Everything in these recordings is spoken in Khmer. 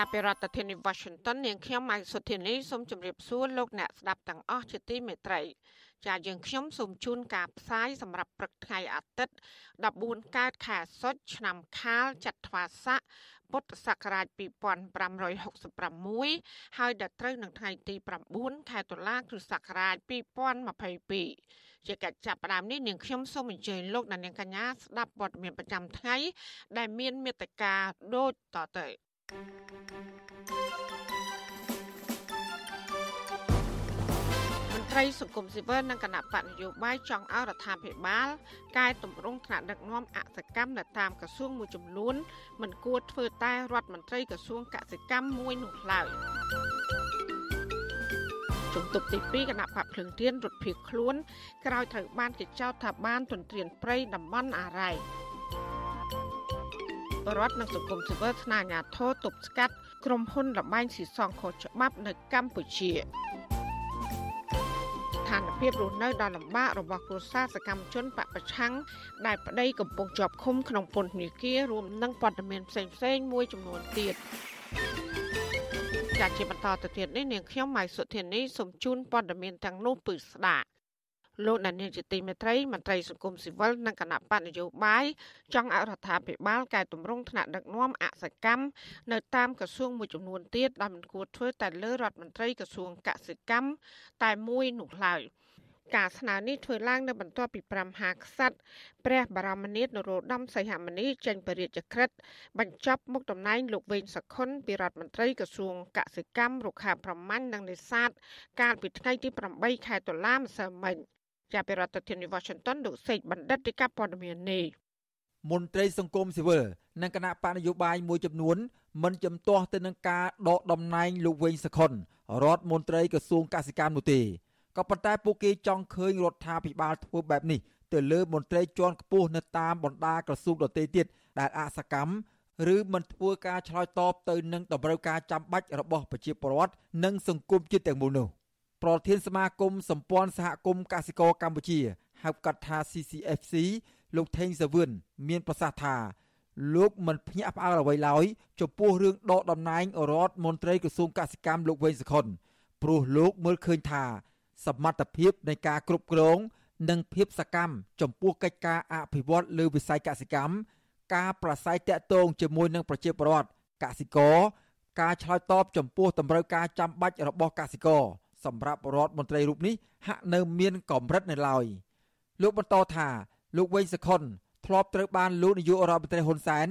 ចាប់ពីរដ្ឋធានី Washington នាងខ្ញុំម៉ៃសុធានីសូមជម្រាបសួរលោកអ្នកស្ដាប់ទាំងអស់ជាទីមេត្រី ចាយើងខ្ញុំសូមជូនការផ្សាយសម្រាប់ព្រឹកថ្ងៃអាទិត្យ14កើតខែសុចឆ្នាំខាលចត្វាស័កពុទ្ធសករាជ2566ហើយដល់ត្រូវនឹងថ្ងៃទី9ខែតុលាគ្រិស្តសករាជ2022ជាកិច្ចចាប់ផ្ដើមនេះនាងខ្ញុំសូមអញ្ជើញលោកអ្នកនាងកញ្ញាស្ដាប់ព័ត៌មានប្រចាំថ្ងៃដែលមានមេត្តាដូចតទៅ ត្រីសង្គមស៊ីវិលនិងគណៈបកនយោបាយចង់ឲ្យរដ្ឋាភិបាលកែតម្រង់ថ្នាក់ដឹកនាំអសកម្មនៅតាមក្រសួងមួយចំនួនមិនគួរធ្វើតែរដ្ឋមន្ត្រីក្រសួងកសិកម្មមួយនោះឡើយជំទប់ទី2គណៈបកភ្លឹងទៀនរត់ភៀសខ្លួន ក្រោយត្រូវបានគេចោទថាបានទន្ទ្រានព្រៃតំបន់អារ៉ៃ បរដ្ឋនិងសង្គមស៊ីវិលស្នើអាជ្ញាធរទប់ស្កាត់ក្រុមហ៊ុនលបែងស៊ីសងខុសច្បាប់នៅកម្ពុជាស្ថានភាពរស់នៅដ៏លំបាករបស់គ្រួសារសកម្មជនបពប្រឆាំងដែលប្តីកំពុងជាប់ឃុំក្នុងពន្ធនាគាររួមនឹងព័ត៌មានផ្សេងៗមួយចំនួនទៀតចាជាបន្តទៅទៀតនេះនាងខ្ញុំម៉ៃសុធានីសូមជូនព័ត៌មានទាំងនោះពឺស្ដាប់ លោកដានៀងជាទីមេត្រីមន្ត្រីសង្គមស៊ីវិលនិងគណៈបកនយោបាយចង់អរដ្ឋាភិបាលកែតម្រង់ថ្នាក់ដឹកនាំអសកម្មនៅតាមក្រសួងមួយចំនួនទៀតដែលមិនគួរធ្វើតែលើរដ្ឋមន្ត្រីក្រសួងកសិកម្មតែមួយនោះឡើយការស្នើនេះធ្វើឡើងនៅបន្ទាប់ពី5ហាក្សត្រព្រះបរមនាថនរោត្តមសីហមុនីចេញបរិយាចក្រិតបញ្ចប់មុខតំណែងលោកវេងសខុនពីរដ្ឋមន្ត្រីក្រសួងកសិកម្មរុក្ខាប្រមាញ់និងនេសាទកាលពីថ្ងៃទី8ខែតុលាម្សិលមិញ ចាប់ពីរដ្ឋធានី Washington លោកសេកបណ្ឌិតរាជការព័ត៌មាននេះមន្ត្រីសង្គមស៊ីវិលនិងគណៈបកនយោបាយមួយចំនួនមិនចំទាស់ទៅនឹងការដកតំណែងលោកវែងសខុនរដ្ឋមន្ត្រីក្រសួងកសិកម្មនោះទេក៏ប៉ុន្តែពួកគេចង់ឃើញរដ្ឋាភិបាលធ្វើបែបនេះទៅលើមន្ត្រីជាន់ខ្ពស់នៅតាមបណ្ដាក្រសួងដទៃទៀតដែលអសកម្មឬមិនធ្វើការឆ្លើយតបទៅនឹងតម្រូវការចាំបាច់របស់ប្រជាពលរដ្ឋនិងសង្គមជាតិទាំងមូលនោះ ប្រធានសមាគមសម្ព័ន្ធសហគមន៍កសិករកម្ពុជាហៅកាត់ថា CCFC លោកថេងសាវឿនមានប្រសាសន៍ថាលោកមិនភ្ញាក់ផ្អើលអ្វីឡើយចំពោះរឿងដកតំណែងរដ្ឋមន្ត្រីក្រសួងកសិកម្មលោកវេងសខុនព្រោះលោកមើលឃើញថា សមត្ថភាពនៃការគ្រប់គ្រង និងភាពសកម្មចំពោះកិច្ចការអភិវឌ្ឍលើវិស័យកសិកម្មការប្រស័យតាក់ទងជាមួយនឹងប្រជាពលរដ្ឋកសិករការឆ្លើយតបចំពោះតម្រូវការចាំបាច់របស់កសិករ សម្រាប់រដ្ឋមន្ត្រីរូបនេះហាក់នៅមានកម្រិតនៅឡើយលោកបន្តថាលោកវែងសខុនធ្លាប់ត្រូវបានលោកនាយករដ្ឋមន្ត្រីហ៊ុនសែន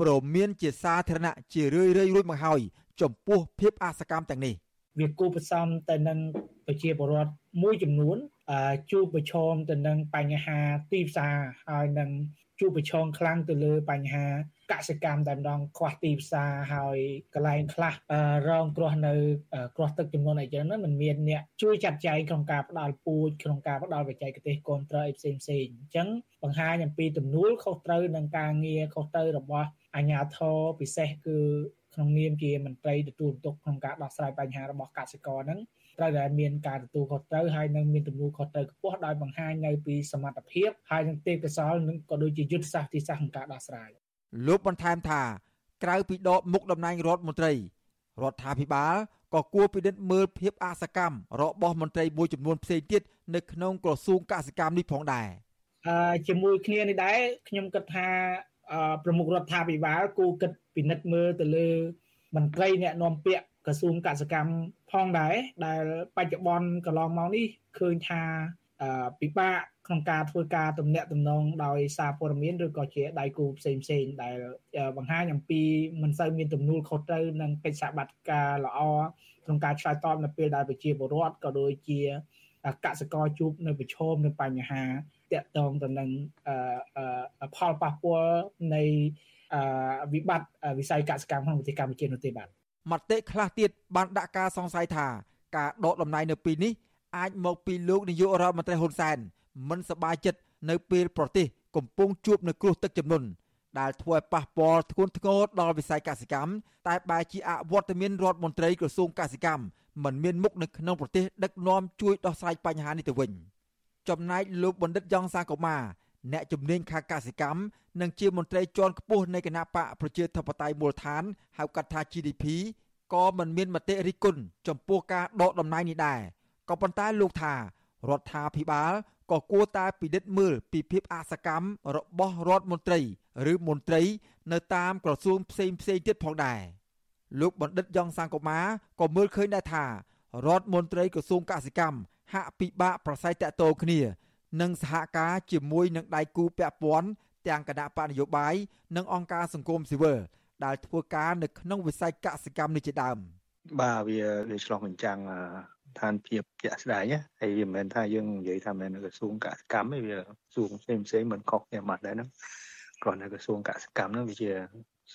ព្រមមានជាសាធារណៈជារឿយរឿយរួចមកហើយចំពោះភាពអសកម្មទាំងនេះវាគូផ្សំទៅនឹងប្រជាពលរដ្ឋមួយចំនួន ជួបប្រឈមទៅនឹងបញ្ហាទីផ្សារហើយនឹងជួបប្រឈមខ្លាំងទៅលើបញ្ហាកសិកម្មតែម្ដងខ្វះទីផ្សារហើយកន្លែងខ្លះរងគ្រោះនៅគ្រោះទឹកចំនួនអីចឹងហ្នឹងมันមានអ្នកជួយចាត់ចែងក្នុងការផ្ដល់ពូជក្នុងការផ្ដល់បច្ចេកទេសគ្រប់គ្រងអីផ្សេងផ្សេងអញ្ចឹងបង្ហាញអំពីទំនួលខុសត្រូវនឹងការងារខុសត្រូវរបស់អាជ្ញាធរពិសេសគឺក្នុងនាមជាមន្ត្រីទទួលបន្ទុកក្នុងការដោះស្រាយបញ្ហារបស់កសិករហ្នឹង ត្រូវតែមានការទទួលខុសត្រូវហើយនឹងមានទំនួលខុសត្រូវខ្ពស់ដោយបង្ហាញនៅពីសមត្ថភាពហើយនឹងទេពកោសលនិងក៏ដូចជាយុទ្ធសាស្ត្រទីសាស្ត្រក្នុងការដោះស្រាយលោកបន្ថែមថា ក្រៅពីដកមុខតំណែងរដ្ឋមន្ត្រីរដ្ឋាភិបាលក៏គួរពិនិត្យមើលភាពអសកម្មរបស់មន្ត្រីមួយចំនួនផ្សេងទៀតនៅក្នុងក្រសួងកសិកម្មនេះផងដែរអឺជាមួយគ្នានេះដែរខ្ញុំគិតថាប្រមុខរដ្ឋាភិបាលគួរគិតពិនិត្យមើលទៅលើមន្ត្រីអ្នកនាំពាក្យ ក្រសួងកសិកម្មផងដែរដែលបច្ចុប្បន្នកន្លងមកនេះឃើញថាពិបាកក្នុងការធ្វើការទំនាក់ទំនងដោយសារព័ត៌មានឬក៏ជាដៃគូផ្សេងផ្សេងដែលបង្ហាញអំពីមិនសូវមានទំនួលខុសត្រូវនិងកិច្ចសហប្រតិការល្អក្នុងការឆ្លើយតបនៅពេលដែលប្រជាពលរដ្ឋក៏ដូចជាកសិករជួបនៅប្រឈមនឹងបញ្ហាតាក់ទងទៅនឹងផលប៉ះពាល់នៃវិបត្តិវិស័យកសិកម្មក្នុងប្រទេសកម្ពុជានោះទេបាទ មតិខ្លះទៀតបានដាក់ការសង្ស័យថាការដកដំណែងនៅពេលនេះអាចមកពីលោកនាយករដ្ឋមន្ត្រីហ៊ុនសែនមិនសប្បាយចិត្តនៅពេលប្រទេសកំពុងជួបនឹងគ្រោះទឹកជំនន់ដែលធ្វើឲ្យប៉ះពាល់ធ្ងន់ធ្ងរដល់វិស័យកសិកម្មតែបែរជាអវត្តមានរដ្ឋមន្ត្រីក្រសួងកសិកម្មមិនមានមុខនៅក្នុងប្រទេសដឹកនាំជួយដោះស្រាយបញ្ហានេះទៅវិញចំណែកលោកបណ្ឌិតយ៉ងសាកូម៉ា អ្នកជំនាញខាងកសិកម្មនិងជាមន្ត្រីជាន់ខ្ពស់នៃគណៈបកប្រជាធិបតេយ្យមូលដ្ឋានហៅកាត់ថា GDP ក៏មិនមានមតិរិះគន់ចំពោះការដកដំណែងនេះដែរក៏ប៉ុន្តែលោកថារដ្ឋាភិបាលក៏គួរតែពិនិត្យមើលពីភាពអសកម្មរបស់រដ្ឋមន្ត្រីឬមន្ត្រីនៅតាមក្រសួងផ្សេងផ្សេងទៀតផងដែរលោកបណ្ឌិតយ៉ងសង្គមាក៏មើលឃើញដែរថារដ្ឋមន្ត្រីក្រសួងកសិកម្មហាក់ពិបាកប្រស័យតាក់ទងគ្នា និងសហការជាមួយនឹងដៃគូពាក់ព័ន្ធទាំងគណៈបកនយោបាយនិងអង្គការសង្គមស៊ីវិលដែលធ្វើការនៅក្នុងវិស័យកសិកម្មនេះជាដើមបាទវាវាឆ្លោះបញ្ចាំងឋានភាពជាក់ស្ដែងហើយវាមិនមែនថាយើងនិយាយថាមិនក្រសួងកសិកម្មទេវាក្រសួងផ្សេងផ្សេងមិនខុសគ្នាមកដែរហ្នឹងគ្រាន់តែក្រសួងកសិកម្មហ្នឹងវាជា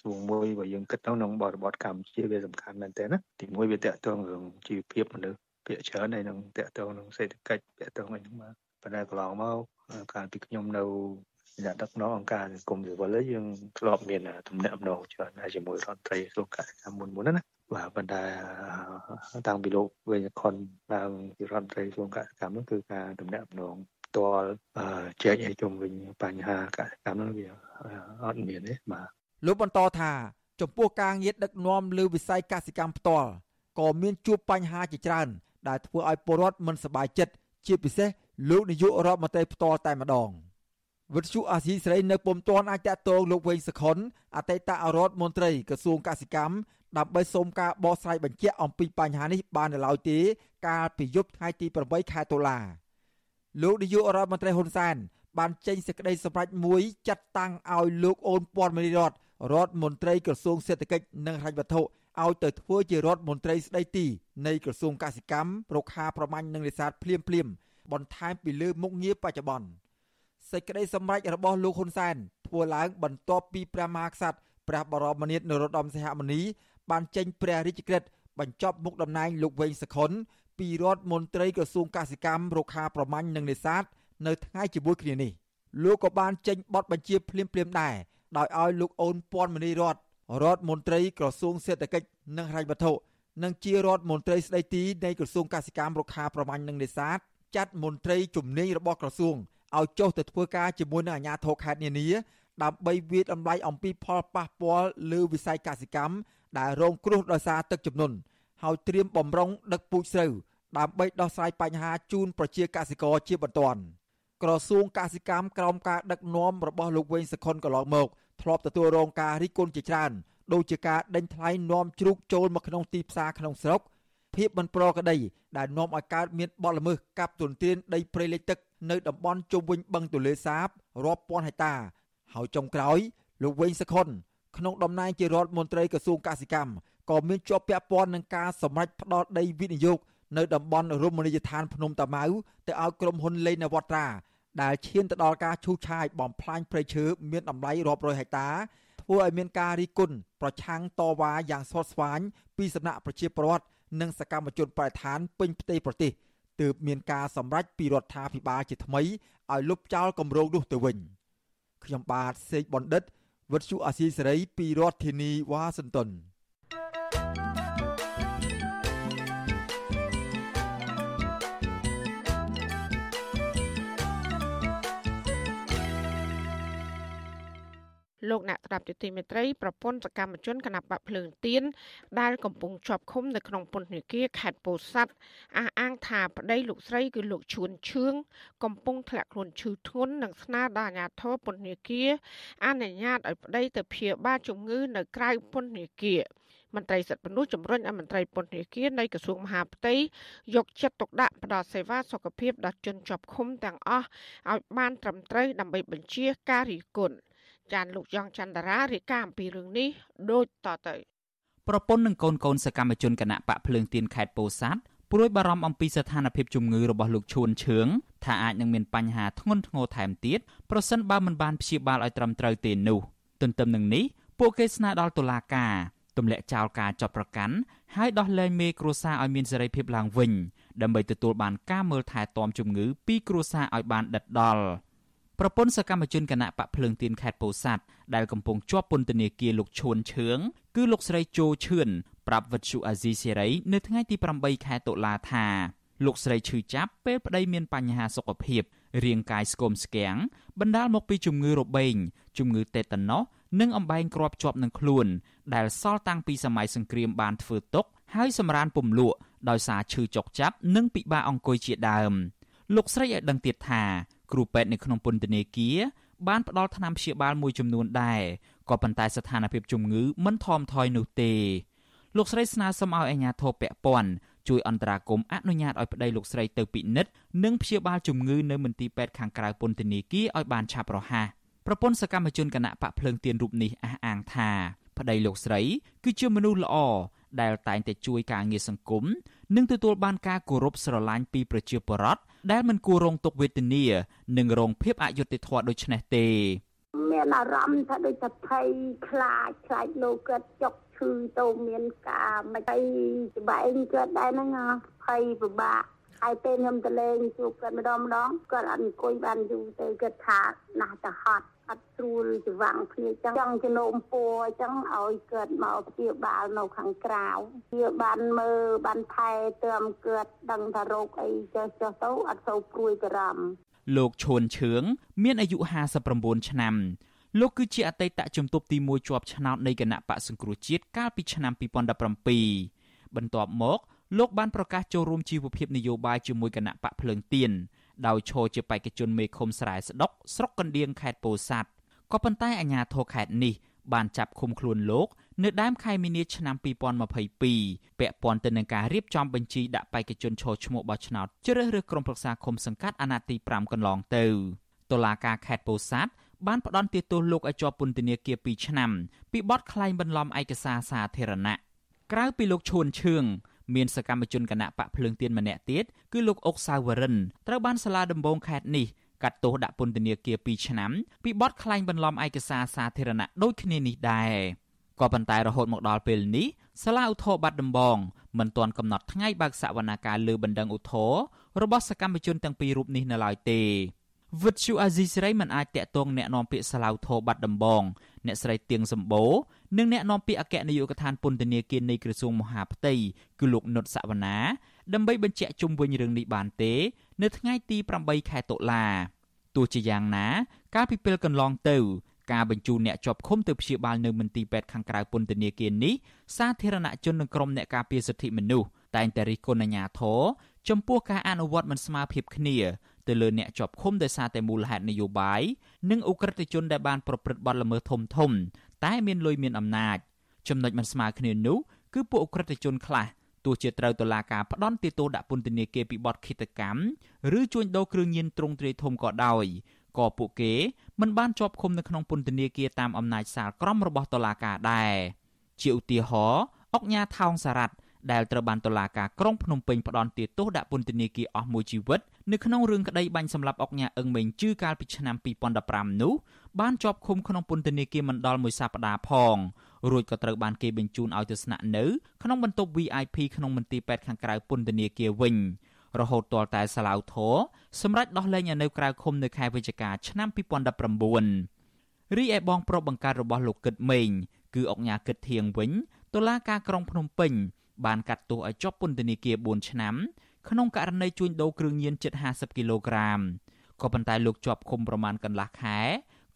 សួងមួយបើយើងគិតទៅក្នុងបរិបទកម្ពុជាវាសំខាន់មែនទែនណាទីមួយវាតកតងរឿងជីវភាពមនុស្សពាក្យច្រើនហើយនឹងតកតងនឹងសេដ្ឋកិច្ចតកតងអីហ្នឹងមក ប៉ុន្តែកន្លងមកកាលពីខ្ញុំនៅអ្នកដឹកនាំអង្គការសង្គមស៊ីវិលយើងធ្លាប់មានទំនាក់ទំនងច្រើនជាមួយរដ្ឋមន្ត្រីក្រសួងកសិកម្មមុនមុនណាបាទប៉ុន្តែតាំងពីលោកវិញខុនឡើងពីរដ្ឋមន្ត្រីក្រសួងកសិកម្មនោះគឺការទំនាក់ទំនងផ្ទាល់ចែកឲ្យជុំវិញបញ្ហាកសិកម្មនោះវាអត់មានទេបាទលោកបន្តថាចំពោះការងារដឹកនាំលើវិស័យកសិកម្មផ្ទាល់ក៏មានជួបបញ្ហាជាច្រើនដែលធ្វើឲ្យពលរដ្ឋមិនសប្បាយចិត្តជាពិសេស លោកនាយករដ្ឋមន្ត្រីផ្ទាល់តែម្ដងវិទ្យុអាស៊ីសេរីនៅពុំទាន់អាចតតងលោកវែងសខុនអតីតរដ្ឋមន្ត្រីក្រសួងកសិកម្មដើម្បីសូមការបកស្រាយបញ្ជាក់អំពីបញ្ហានេះបាននៅឡើយទេ កាលពីយប់ថ្ងៃទី8ខែតុលាលោកនាយករដ្ឋមន្ត្រីហ៊ុនសែនបានចេញសេចក្តីសម្រេចមួយចាត់តាំងឲ្យលោកអូនពាន់មនីរតរដ្ឋមន្ត្រីក្រសួងសេដ្ឋកិច្ចនិងហិរញ្ញវត្ថុឲ្យទៅធ្វើជារដ្ឋមន្ត្រីស្ដីទីនៃក្រសួងកសិកម្មរុក្ខាប្រមាញ់និងនេសាទភ្លាមភ្លាម បន្ថែមពីលើមុខងារបច្ចុប្បន្នសេចក្តីសម្រេចរបស់លោកហ៊ុនសែនធ្វើឡើងបន្ទាប់ពីព្រះមហាក្សត្រព្រះបរមនាថនរោត្តមសីហមុនី បានចេញព្រះរាជក្រឹត្យបញ្ចប់មុខតំណែងលោកវែងសខុនពីរដ្ឋមន្ត្រីក្រសួងកសិកម្មរុក្ខាប្រមាញ់និងនេសាទនៅថ្ងៃជាមួយគ្នានេះលោកក៏បានចេញបទបញ្ជាភ្លាមភ្លាមដែរដោយឲ្យលោកអូនពាន់មនីរតរដ្ឋមន្ត្រីក្រសួងសេដ្ឋកិច្ចនិងហិរញ្ញវត្ថុនិងជារដ្ឋមន្ត្រីស្ដីទីនៃក្រសួងកសិកម្មរុក្ខាប្រមាញ់និងនេសាទ ចាត់មន្ត្រីជំនាញរបស់ក្រសួងឲ្យចុះទៅធ្វើការជាមួយនឹងអាជ្ញាធរខេត្តនានាដើម្បីវិតម្លៃអំពីផលប៉ះពាល់លើវិស័យកសិកម្មដែលរងគ្រោះដោយសារទឹកជំនន់ហើយត្រៀមបំរុងដឹកពូជស្រូវដើម្បីដោះស្រាយបញ្ហាជូនប្រជាកសិករជាបន្ទាន់ក្រសួងកសិកម្មក្រោមការដឹកនាំរបស់លោកវែងសខុនកន្លងមកធ្លាប់ទទួលរងការរិះគន់ជាច្រើនដូចជាការដេញថ្លៃនាំជ្រូកចូលមកក្នុងទីផ្សារក្នុងស្រុក ភាពមិនប្រក្រតីដែលនាំឲ្យកើតមានបទល្មើសកាប់ទុនទានដីព្រៃលិចទឹកនៅតំបន់ជុំវិញបឹងទលេសាបរាប់ពាន់ហិកតា ហើយចុងក្រោយលោកវែងសខុនក្នុងតំណែងជារដ្ឋមន្ត្រីក្រសួងកសិកម្មក៏មានជាប់ពាក់ព័ន្ធនឹងការសម្រេចផ្ដោតដីវិនិយោគនៅតំបន់រមណីយដ្ឋានភ្នំតាម៉ៅទៅឲ្យក្រុមហ៊ុនលេងនវត្រាដែលឈានទៅដល់ការឈូសឆាយបំផ្លាញព្រៃឈើមានតម្លៃរាប់រយហិកតាធ្វើឲ្យមានការរីគុណប្រឆាំងតវ៉ាយ៉ាងស្វិតស្វាញពីសំណាក់ប្រជាពលរដ្ឋ និងសកម្មជនបរិស្ថានពេញផ្ទៃប្រទេសទើបមានការសម្រេចពីរដ្ឋាភិបាលជាថ្មីឲ្យលុបចោលគម្រោងនោះទៅវិញខ្ញុំបាទសេកបណ្ឌិតវិទ្យុអាស៊ីសេរីពីរដ្ឋធានីវ៉ាស៊ីនតោន លោកអ្នកស្ដាប់ទទីមេត្រីប្រពន្ធសកម្មជនគណបកភ្លើងទៀនដែលកំពុងជាប់ឃុំនៅក្នុងពន្ធនាគារខេត្តពោធិ៍សាត់អះអាងថាប្តីលោកស្រីគឺលោកឈួនឈឿងកំពុងធ្លាក់ខ្លួនឈឺធ្ងន់និងស្នើដល់អាជ្ញាធរពន្ធនាគារអនុញ្ញាតឲ្យប្តីទៅព្យាបាលជំងឺនៅក្រៅពន្ធនាគារមន្ត្រីសិទ្ធិមនុស្សជំរុញឲ្យមន្ត្រីពន្ធនាគារនៃក្រសួងមហាផ្ទៃយកចិត្តទុកដាក់ផ្ដល់សេវាសុខភាពដល់ជនជាប់ឃុំទាំងអស់ឲ្យបានត្រឹមត្រូវដើម្បីបញ្ជាការរីគុណ ចានលោកយ៉ងច័ន្ទរារាយការណ៍អំពីរឿងនេះដូចតទៅប្រពន្ធនិងកូនកូនសកម្មជនគណៈបកភ្លើងទៀនខេត្តពោធិ៍សាត់ព្រួយបារម្ភអំពីស្ថានភាពជំងឺរបស់លោកឈួនឈឿងថាអាចនឹងមានបញ្ហាធ្ងន់ធ្ងរថែមទៀតប្រសិនបើមិនបានព្យាបាលឲ្យត្រឹមត្រូវទេនោះទន្ទឹមនឹងនេះពួកគេស្នើដល់តុលាការទម្លាក់ចោលការចាប់ប្រកាន់ហើយដោះលែងមេគ្រួសារឲ្យមានសេរីភាពឡើងវិញដើម្បីទទួលបានការមើលថែទាំជំងឺពីគ្រួសារឲ្យបានដិតដល់ ប្រពន្ធសកម្មជនគណៈបកភ្លើងទៀនខេត្តពោធិ៍សាត់ដែលកំពុងជាប់ពន្ធនាគារលោកឈួនឈឿងគឺលោកស្រីជូឈឿនប្រាប់វិទ្យុអាស៊ីសេរីនៅថ្ងៃទី8ខែតុលាថាលោកស្រីឈឺចាប់ពេលប្តីមានបញ្ហាសុខភាពរាងកាយស្គមស្គាំងបណ្ដាលមកពីជំងឺរបេងជំងឺតេតាណូសនិងអំបែងគ្រាប់ជាប់នឹងខ្លួន ដែលសល់តាំងពីសម័យសង្គ្រាមបានធ្វើទុកហើយសម្រានពំលក់ដោយសារឈឺចុកចាប់និងពិបាកអង្គុយជាដើមលោកស្រីឲ្យដឹងទៀតថា គ្រូពេទ្យនៅក្នុងពន្ធនាគារបានផ្ដល់ថ្នាំព្យាបាលមួយចំនួនដែរក៏ប៉ុន្តែស្ថានភាពជំងឺមិនថមថយនោះទេលោកស្រីស្នើសុំឲ្យអាជ្ញាធរពាក់ព័ន្ធជួយអន្តរាគមន៍អនុញ្ញាតឲ្យប្តីលោកស្រីទៅពិនិត្យនិងព្យាបាលជំងឺនៅមន្ទីរពេទ្យខាងក្រៅពន្ធនាគារឲ្យបានឆាប់រហ័សប្រពន្ធសកម្មជនគណៈបកភ្លើងទៀនរូបនេះអះអាងថាប្តីលោកស្រីគឺជាមនុស្សល្អ ដែលតែងតែជួយការងារសង្គមនិងទទួលបានការគោរពស្រឡាញ់ពីប្រជាពលរដ្ឋដែលមិនគួររងទុក្ខវេទនានិងរងភាពអយុត្តិធម៌ដូចនេះទេមានអារម្មណ៍ថាដូចតែភ័យខ្លាចខ្លាចលោកគាត់ចុកឈឺទៅមានការមិនអីច្បាឯងគាត់ដែរហ្នឹងភ័យពិបាកហើយពេលខ្ញុំទៅលេងជួបគាត់ម្ដងម្ដងគាត់អត់អង្គុយបានយូរទៅគាត់ថាណាស់ទៅហត់ អត់ស្រួលច្រវាំងគ្នាចឹងចង់ជំនុំពួរចឹងឲ្យគាត់មកព្យាបាលនៅខាងក្រៅព្យាបានមើលបានថែទាំគាត់ដឹងថារោគអីចេះចុះទៅអត់សូវព្រួយបារម្ភលោកឈួនឈឿងមានអាយុ59ឆ្នាំលោកគឺជាអតីតជំទប់ទី1ជាប់ឆ្នោតនៃគណៈបកសង្គ្រោះជាតិកាលពីឆ្នាំ2017បន្ទាប់មកលោកបានប្រកាសចូលរួមជីវភាពនយោបាយជាមួយគណៈបកភ្លើងទៀន ដោយឈរជាបេក្ខជនមេឃុំស្រែស្ដុកស្រុកកណ្ដៀងខេត្តពោធិ៍សាត់ក៏ប៉ុន្តែអាជ្ញាធរខេត្តនេះបានចាប់ឃុំខ្លួនលោកនៅដើមខែមីនាឆ្នាំ2022ពាក់ព័ន្ធទៅនឹងការរៀបចំបញ្ជីដាក់បេក្ខជនឈរឈ្មោះបោះឆ្នោតជ្រើសរើសក្រុមប្រឹក្សាឃុំសង្កាត់អាណត្តិទី5កន្លងទៅតុលាការខេត្តពោធិ៍សាត់បានផ្ដន្ទាទោសលោកឲ្យជាប់ពន្ធនាគារ2ឆ្នាំពីបទក្លែងបន្លំឯកសារសាធារណៈក្រៅពីលោកឈួនឈឿង មានសកម្មជនគណៈបកភ្លើងទៀនម្នាក់ទៀតគឺលោកអុកសាវរិនត្រូវបានសាលាដំបងខេត្តនេះកាត់ទោសដាក់ពន្ធនាគារ2ឆ្នាំពីបទក្លែងបន្លំឯកសារសាធារណៈដូចគ្នានេះដែរក៏ប៉ុន្តែរហូតមកដល់ពេលនេះសាលាឧទ្ធរបាត់ដំបងមិនទាន់កំណត់ថ្ងៃបើកសវនកម្មលើបណ្ដឹងឧទ្ធររបស់សកម្មជនទាំងពីររូបនេះនៅឡើយទេវិទ្យុអាស៊ីសេរីមិនអាចតាក់ទងแนะនាំពាក្យសាឡាវធរបាត់ដំបងអ្នកស្រីទៀងសម្បូរ និងអ្នកនាំពាក្យអគ្គនាយកដ្ឋានពន្ធនាគារនៃក្រសួងមហាផ្ទៃគឺលោកនុតសវណ្ណាដើម្បីបញ្ជាក់ជុំវិញរឿងនេះបានទេ នៅថ្ងៃទី8ខែតុលាទោះជាយ៉ាងណា កាលពីពេលកន្លងទៅ ការបញ្ជូនអ្នកជាប់ឃុំទៅព្យាបាលនៅមន្ទីរពេទ្យខាងក្រៅពន្ធនាគារនេះសាធារណជននិងក្រុមអ្នកការពារសិទ្ធិមនុស្សតែងតែរិះគន់អាជ្ញាធរចំពោះការអនុវត្តមិនស្មើភាពគ្នាទៅលើអ្នកជាប់ឃុំដោយសារតែមូលហេតុនយោបាយនិងអ ுக ្រិតជនដែលបានប្រព្រឹត្តបទល្មើសធំធំ តែមានលុយមានអំណាចចំណុចមិនស្មើគ្នានោះគឺពួកអ ுக ្រិតជនខ្លះទោះជាត្រូវតុលាការផ្ដន់ទោសដាក់ពន្ធនាគារពីបទឃាតកម្មឬជួញដូរគ្រឿងញៀនទ្រង់ទ្រាយធំក៏ដោយក៏ពួកគេមិនបានជាប់ឃុំនៅក្នុងពន្ធនាគារតាមអំណាចសាលក្រមរបស់តុលាការដែរជាឧទាហរណ៍អុកញ៉ាថោងសារ៉ាត់ ដែលត្រូវបានតុលាការក្រុងភ្នំពេញផ្ដន្ទាទោសដាក់ពន្ធនាគារអស់មួយជីវិតនៅក្នុងរឿងក្តីបាញ់សម្លាប់អុកញ៉ាអឹងមេងជឺកាលពីឆ្នាំ2015នោះបានជាប់ឃុំក្នុងពន្ធនាគារមិនដល់មួយសប្តាហ៍ផងរួចក៏ត្រូវបានគេបញ្ជូនឲ្យទៅស្នាក់នៅក្នុងបន្ទប់ VIP ក្នុងមន្ទីរពេទ្យខាងក្រៅពន្ធនាគារវិញរហូតទាល់តែសាឡាវធរសម្រាប់ដោះលែងឲ្យនៅក្រៅឃុំនៅខែវិច្ឆិកាឆ្នាំ2019រីឯបងប្រុសបង្កើតរបស់លោកគិតមេងគឺអុកញ៉ាគិតធៀងវិញតុលាការក្រុងភ្នំពេញ បានកាត់ទោសឲ្យជាប់ពន្ធនាគារ4ឆ្នាំក្នុងករណីជួញដូរគ្រឿងញៀនជិត50គីឡូក្រាមក៏ប៉ុន្តែលោកជាប់ឃុំប្រមាណកន្លះខែ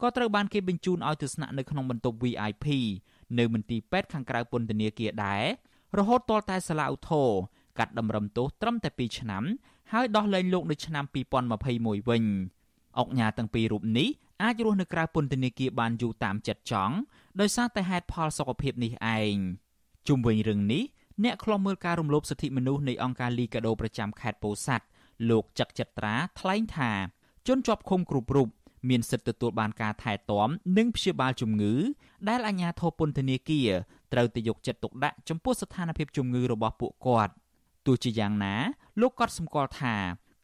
ក៏ត្រូវបានគេបញ្ជូនឲ្យទៅស្នាក់នៅក្នុងបន្ទប់ VIP នៅមន្ទីរពេទ្យខាងក្រៅពន្ធនាគារដែររហូតទាល់តែសាលាឧទ្ធរកាត់តម្រឹមទោសត្រឹមតែ2ឆ្នាំហើយដោះលែងលោកនៅឆ្នាំ2021វិញអុកញ៉ាទាំងពីររូបនេះអាចរស់នៅក្រៅពន្ធនាគារបានយូរតាមចិត្តចង់ដោយសារតែហេតុផលសុខភាពនេះឯងជុំវិញរឿងនេះ អ្នកខ្លំមើលការរំលោភសិទ្ធិមនុស្សនៃអង្គការលីកាដូប្រចាំខេត្តពោធិ៍សាត់លោកចឹកចិត្រាថ្លែងថាជនជាប់ឃុំគ្រប់រូបមានសិទ្ធិទទួលបានការថែទាំនិងព្យាបាលជំងឺ ដែលអាជ្ញាធរពន្ធនាគារត្រូវតែយកចិត្តទុកដាក់ចំពោះស្ថានភាពជំងឺរបស់ពួកគាត់ទោះជាយ៉ាងណាលោកក៏សម្គាល់ថា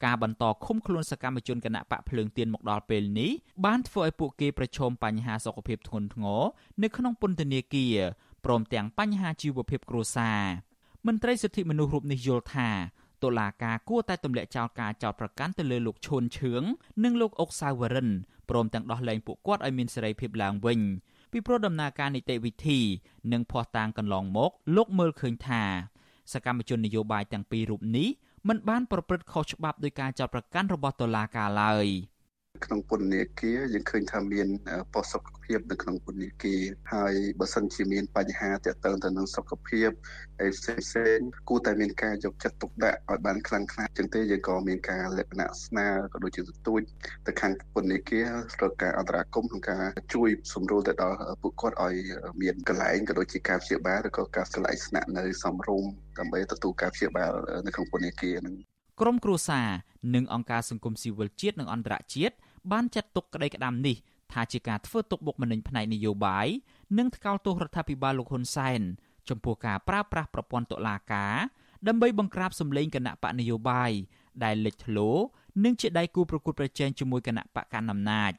ការបន្តឃុំខ្លួនសកម្មជនគណៈបកភ្លើងទៀនមកដល់ពេលនេះបានធ្វើឲ្យពួកគេប្រឈមបញ្ហាសុខភាពធ្ងន់ធ្ងរនៅក្នុងពន្ធនាគារ ព្រមទាំងបញ្ហាជីវភាពគ្រួសារមន្ត្រីសិទ្ធិមនុស្សរូបនេះយល់ថាតុលាការគួរតែទម្លាក់ចោលការចោទប្រកាន់ទៅលើលោកឈុនឈឿងនិងលោកអុកសាវរិនព្រមទាំងដោះលែងពួកគាត់ឲ្យមានសេរីភាពឡើងវិញពីព្រោះដំណើរការនីតិវិធីនិងភ័ស្តុតាងកន្លងមក លោកមើលឃើញថាសកម្មជននយោបាយទាំងពីររូបនេះមិនបានប្រព្រឹត្តខុសច្បាប់ដោយការចោទប្រកាន់របស់តុលាការឡើយ។ ក្នុងពន្ធនាគារយើងឃើញថាមានប៉ុស្តិ៍សុខភាពនៅក្នុងពន្ធនាគារហើយបើសិនជាមានបញ្ហាទាក់ទងទៅនឹងសុខភាពហើយផ្សេងផ្សេងគួរតែមានការយកចិត្តទុកដាក់ឲ្យបានខ្លាំងក្លាចឹងទេយើងក៏មានការលក្ខណៈស្នើក៏ដូចជាទទូចទៅខាងពន្ធនាគាររកការអន្តរាគមន៍ក្នុងការជួយសម្រួលទៅដល់ពួកគាត់ឲ្យមានកន្លែងក៏ដូចជាការព្យាបាលឬក៏ការស្លាយស្នាក់នៅសមរម្យដើម្បីទទួលការព្យាបាលនៅក្នុងពន្ធនាគារនឹងក្រមគ្រួសារនិងអង្គការសង្គមស៊ីវិលជាតិនិងអន្តរជាតិ បានចាត់ទុកក្តីក្តាំនេះថាជាការធ្វើទុកបុកម្នេញផ្នែកនយោបាយនិងថ្កោលទោសរដ្ឋាភិបាលលោកហ៊ុនសែនចំពោះការប្រើប្រាស់ប្រព័ន្ធតុលាការដើម្បីបង្ក្រាបសម្លេងគណៈបកនយោបាយដែលលេចធ្លោនិងជាដៃគូប្រកួតប្រជែងជាមួយគណៈបកកណ្ដាលអំណាច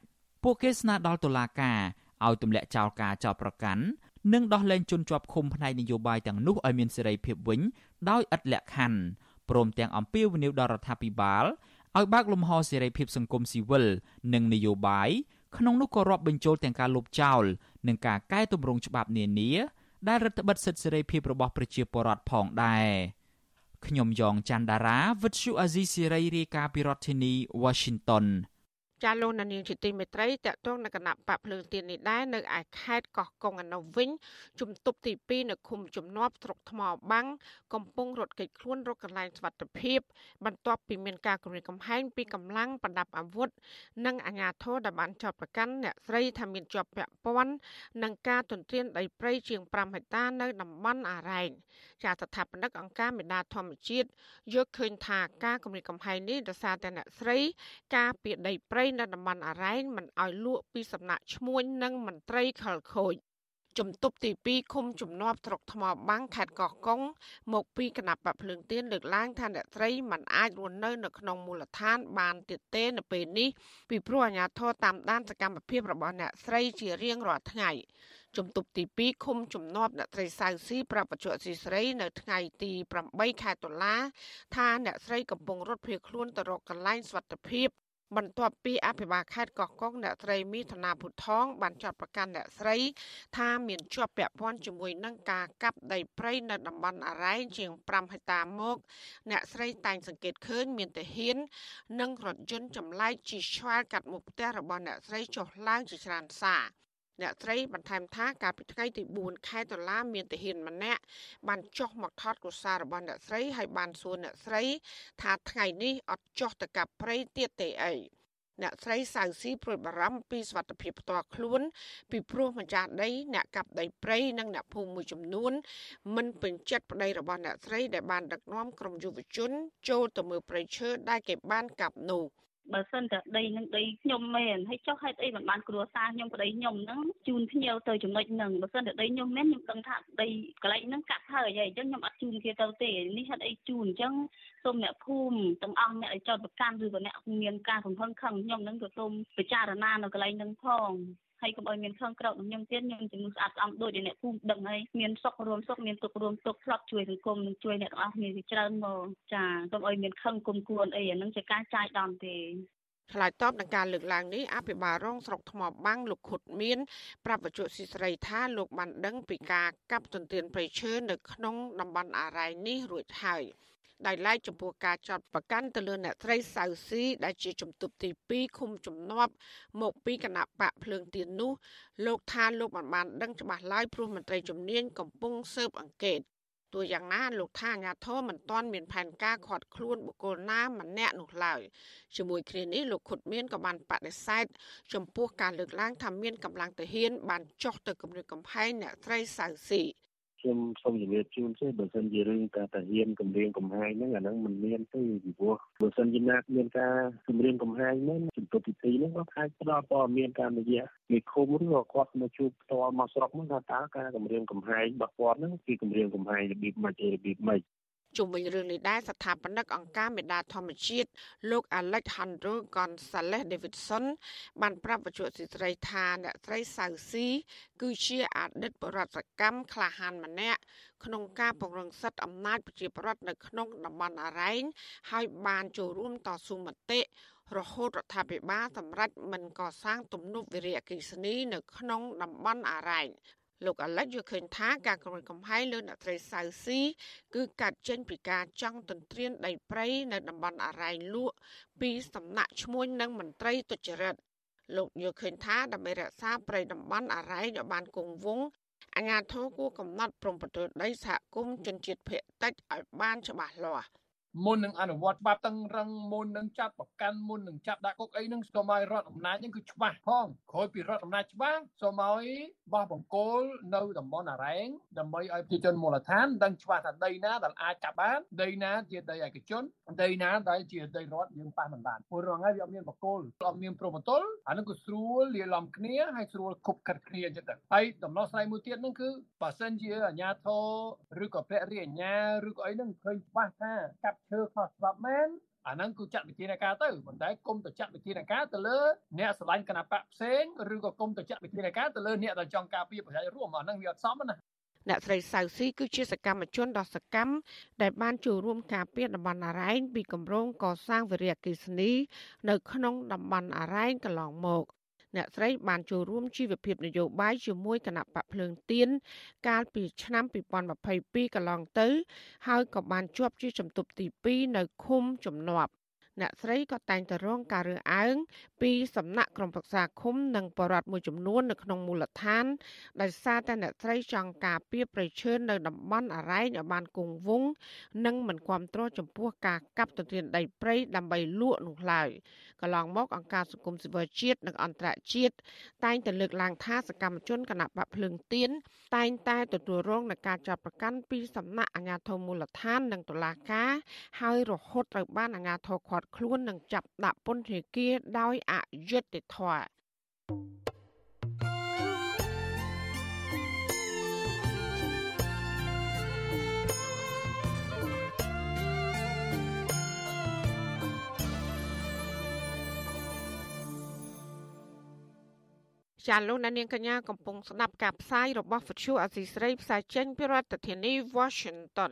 ពួកគេស្នើដល់តុលាការឲ្យទម្លាក់ចោលការចោទប្រកាន់និងដោះលែងជនជាប់ឃុំផ្នែកនយោបាយទាំងនោះឲ្យមានសេរីភាពវិញដោយឥតលក្ខខណ្ឌព្រមទាំងអំពាវនាវដល់រដ្ឋាភិបាល ឲ្យបើកលំហសេរីភាពសង្គមស៊ីវិលនិងនយោបាយក្នុងនោះក៏រាប់បញ្ចូលទាំងការលុបចោលនិងការកែតម្រង់ច្បាប់នានាដែលរដ្ឋបិទសិទ្ធិសេរីភាពរបស់ប្រជាពលរដ្ឋផងដែរខ្ញុំយ៉ងច័ន្ទដារាវិទ្យុអាស៊ីសេរីរាយការណ៍ពីរដ្ឋធានី Washington ចាលោកនាងជាទីមេត្រីតកតងនៅគណៈបកភ្លើងទៀននេះដែរនៅឯខេត្តកោះកុងអនុវិញជំទប់ទី2នៅឃុំជំនាប់ស្រុកថ្មបាំងកំពុងរត់គេចខ្លួនរកកន្លែងសុវត្ថិភាព បន្ទាប់ពីមានការគម្រាមកំហែងពីកម្លាំងប្រដាប់អាវុធនិងអាជ្ញាធរដែលបានចាប់ប្រកាន់អ្នកស្រីថាមានជាប់ពាក់ព័ន្ធនឹងការទន្ទ្រានដីព្រៃជាង5ហិកតានៅតំបន់អារ៉ែងចាស្ថាបនិកអង្គការមេដាធម្មជាតិយកឃើញថាការគម្រាមកំហែងនេះដោយសារតែអ្នកស្រីការពីដីព្រៃនៅតំបន់អរ៉ែងមិនឲ្យលក់ពីសំណាក់ឈ្មួញនិងមន្ត្រីខលខូចជំទប់ទី2ឃុំជំនាប់ស្រុកថ្មបាំងខេត្តកោះកុងមកពីគណៈបកភ្លើងទៀនលើកឡើងថាអ្នកស្រីមិនអាចរស់នៅនៅក្នុងមូលដ្ឋានបានទៀតទេនៅពេលនេះពីព្រោះអាជ្ញាធរតាមដានសកម្មភាពរបស់អ្នកស្រីជារៀងរាល់ថ្ងៃជំទប់ទី2ឃុំជំនាប់អ្នកស្រីសៅស៊ីប្រាប់បច្ចុប្បន្នស៊ីស្រីនៅថ្ងៃទី8ខែតុលាថាអ្នកស្រីកំពុងរត់ភៀសខ្លួនទៅរកកន្លែងសុវត្ថិភាព បន្ទាប់ពីអភិបាលខេត្តកោះកុងអ្នកស្រីមីធនាភុថងបានចាត់ប្រកាសអ្នកស្រីថាមានជាប់ពាក់ព័ន្ធជាមួយនឹងការកាប់ដីព្រៃនៅតំបន់អរ៉ែងជាង5ហិកតាមក អ្នកស្រីតែងសង្កេតឃើញមានទាហាន និងរថយន្តចម្លែកជិះឆ្វែលកាត់មុខផ្ទះរបស់អ្នកស្រីចុះឡើងជាច្រើនសារ អ្នកស្រីបន្ថែមថាកាលពីថ្ងៃទី4ខែតុលាមានទាហានម្នាក់បានចុះមកថតកុសាររបស់អ្នកស្រីហើយបានសួរអ្នកស្រីថាថ្ងៃនេះអត់ចុះទៅកាប់ព្រៃទៀតទេអីអ្នកស្រីសៅស៊ីព្រួយបារម្ភពីសុវត្ថិភាពផ្ទាល់ខ្លួន ពីព្រោះម្ចាស់ដីអ្នកកាប់ដីព្រៃនិងអ្នកភូមិមួយចំនួនមិនពេញចិត្តប្តីរបស់អ្នកស្រីដែលបានដឹកនាំក្រុមយុវជនចូលទៅមើលព្រៃឈើដែលគេបានកាប់នោះ។ បើសិនតែដីនឹងដីខ្ញុំមែនហើយចុះហេតុអីមិនបានគ្រួសារខ្ញុំប្តីខ្ញុំហ្នឹងជូនភ្ញៀវទៅចំណុចហ្នឹងបើសិនតែដីខ្ញុំមែនខ្ញុំដឹងថាដីកន្លែងហ្នឹងកាត់ហើយហើយអញ្ចឹងខ្ញុំអត់ជូនគេទៅទេនេះហេតុអីជូនអញ្ចឹងសូមអ្នកភូមិទាំងអស់អ្នកដែលចោតប្រកាន់ឬក៏អ្នកមានការកំហឹងខឹងខ្ញុំហ្នឹងក៏សូមពិចារណានៅកន្លែងហ្នឹងផង ហើយកុំឲ្យមានខឹងក្រោកនឹងខ្ញុំទៀតខ្ញុំជំនួសស្អាតស្អំដូចអ្នកភូមិដឹងហើយមានសុខរួមសុខមានទុក្ខរួមទុក្ខធ្លាប់ជួយសង្គមនិងជួយអ្នកទាំងអស់គ្នាជាច្រើនមកចាកុំឲ្យមានខឹងគុំគួនអីអានឹងជាការចាយដំទេឆ្លើយតបនឹងការលើកឡើងនេះអភិបាលរងស្រុកថ្មបាំងលោកខុតមាន ប្រាប់បច្ចុប្បន្នស៊ីស្រីថាលោកបានដឹងពីការកាប់ទន្ទ្រានព្រៃឈើនៅក្នុងតំបន់អារ៉ៃនេះរួចហើយ ដោយឡែកចំពោះការចាត់ប្រកាន់ទៅលើអ្នកត្រីសៅស៊ីដែលជាជំទប់ទី2ឃុំជំនាប់មកពីគណៈបកភ្លើងទៀននោះលោកថាលោកមិនបានដឹងច្បាស់ឡើយព្រោះមន្ត្រីជំនាញកំពុងស៊ើបអង្កេតទោះយ៉ាងណាលោកថាអាញាធមមិនទាន់មានផែនការខាត់ខ្លួនបុគ្គលណាម្នាក់នោះឡើយជាមួយគ្នានេះលោកខុតមានក៏បានបដិសេធចំពោះការលើកឡើងថាមានកម្លាំងទាហានបានចុះទៅគម្រាមកំហែងអ្នកត្រីសៅស៊ី ខ្ញុំសូមជម្រាបជូនទេបើសិនជារឿងការតាហ៊ានគម្រាមកំហែងហ្នឹងអាហ្នឹងមិនមានទេពីព្រោះបើសិនជាណាមានការគម្រាមកំហែងហ្នឹងជំទប់ពិធីហ្នឹងគាត់អាចផ្ដល់ព័ត៌មានតាមរយៈមេឃុំឬក៏គាត់មកជួបផ្ទាល់មកស្រុកហ្នឹងថាតើការគម្រាមកំហែងរបស់គាត់ហ្នឹងគឺគម្រាមកំហែងរបៀបម៉េចរបៀបម៉េច ជុំវិញរឿងនេះដែរស្ថាបនិកអង្គការមេដាធម្មជាតិលោក Alejandro Gonzalez Davidson បានប្រាប់វិទ្យុសិរីថាអ្នកស្រីសៅស៊ីគឺជាអតីតបរិយាកម្មក្លាហានម្នាក់ក្នុងការពង្រឹងសិទ្ធិអំណាចប្រជាប្រដ្ឋនៅក្នុងតំបន់អរ៉ែងហើយបានចូលរួមតស៊ូមតិរហូតរដ្ឋាភិបាលសម្រេចមិនកសាងទំនប់វារីអគ្គិសនីនៅក្នុងតំបន់អរ៉ែង លោកអាលិចយល់ឃើញថាការគម្រិតកំហែងលើអ្នកត្រីសៅស៊ីគឺកាត់ចេញពីការចង់ទន្ទ្រានដីព្រៃនៅតំបន់អរ៉ែងលក់ពីសំណាក់ឈ្មួញនិងមន្ត្រីទុច្ចរិតលោកយល់ឃើញថាដើម្បីរក្សាព្រៃតំបន់អរ៉ែងឲ្យបានគង់វង្សអាជ្ញាធរគួរកំណត់ព្រំប្រទល់ដីសហគមន៍ជនជាតិភៀតតិចឲ្យបានច្បាស់លាស់ មុននឹងអនុវត្តច្បាប់តឹងរឹងមុននឹងចាប់ប្រកាន់មុននឹងចាប់ដាក់គុកអីហ្នឹងសូមឲ្យរដ្ឋអំណាចហ្នឹងគឺច្បាស់ផងក្រោយពីរដ្ឋអំណាចច្បាស់សូមឲ្យបោះបង្គោលនៅតំបន់អរ៉ែងដើម្បីឲ្យប្រជាជនមូលដ្ឋានដឹងច្បាស់ថាដីណាដែលអាចចាប់បានដីណាជាដីឯកជនដីណាដែលជាដីរដ្ឋយើងប៉ះមិនបានព្រោះរងហើយវាអត់មានបង្គោលអត់មានព្រមទល់អាហ្នឹងគឺស្រួលលាយឡំគ្នាហើយស្រួលគប់កាត់គ្នាអញ្ចឹងទៅហើយដំណោះស្រាយមួយទៀតហ្នឹងគឺបើសិនជាអាជ្ញាធរឬក៏ព្រះរាជអាជ្ញាឬក៏អីហ្នឹងឃើញច្បាស់ថាកាប់ឈើខុសច្បាប់មែនអាហ្នឹងគឺចាត់វិធានការទៅប៉ុន្តែគុំទៅចាត់វិធានការទៅលើអ្នកស្រឡាញ់គណៈបកផ្សេងឬក៏គុំទៅចាត់វិធានការទៅលើអ្នកដែលចង់ការពារប្រយោជន៍រួមអាហ្នឹងវាអត់សមណាអ្នកស្រីសៅស៊ីគឺជាសកម្មជនដ៏សកម្មដែលបានចូលរួមការពារតំបន់អរ៉ែងពីគម្រោងកសាងវិរិយអគិសនី នៅក្នុងតំបន់អរ៉ែងកន្លងមក អ្នកស្រីបានចូលរួមជីវភាពនយោបាយជាមួយគណៈបកភ្លើងទៀនកាលពីឆ្នាំ2022កន្លងទៅ ហើយក៏បានជាប់ជាជំទប់ទី2នៅឃុំជំនាប់អ្នកស្រីក៏តែងតែរងការរើសអើងពីសំណាក់ក្រុមប្រឹក្សាឃុំនិងបរដ្ឋមួយចំនួននៅក្នុងមូលដ្ឋានដោយសារតែអ្នកស្រីចង់ការពារប្រៃឈើនៅតំបន់អរ៉ែងឲ្យបានគង់វង្សនិងមិនគ្រប់គ្រងចំពោះការកាប់ទន្ទ្រានដីព្រៃដើម្បីលក់នោះឡើយកន្លងមកអង្គការសង្គមស៊ីវិលជាតិនិងអន្តរជាតិតែងតែលើកឡើងថាសកម្មជនគណៈបកភ្លើងទៀនតែងតែទទួលរងនឹងការចាប់ប្រកាន់ពីសំណាក់អាជ្ញាធរមូលដ្ឋាននិងតុលាការហើយរហូតត្រូវបានអាជ្ញាធរឃាត់ខ្លួននិងចាប់ដាក់ពន្ធនាគារដោយអយុត្តិធម៌ ចាលោកនាងកញ្ញាកំពុងស្ដាប់ការផ្សាយរបស់វិទ្យុអាស៊ីស្រីផ្សាយចេញពីរដ្ឋធានី Washington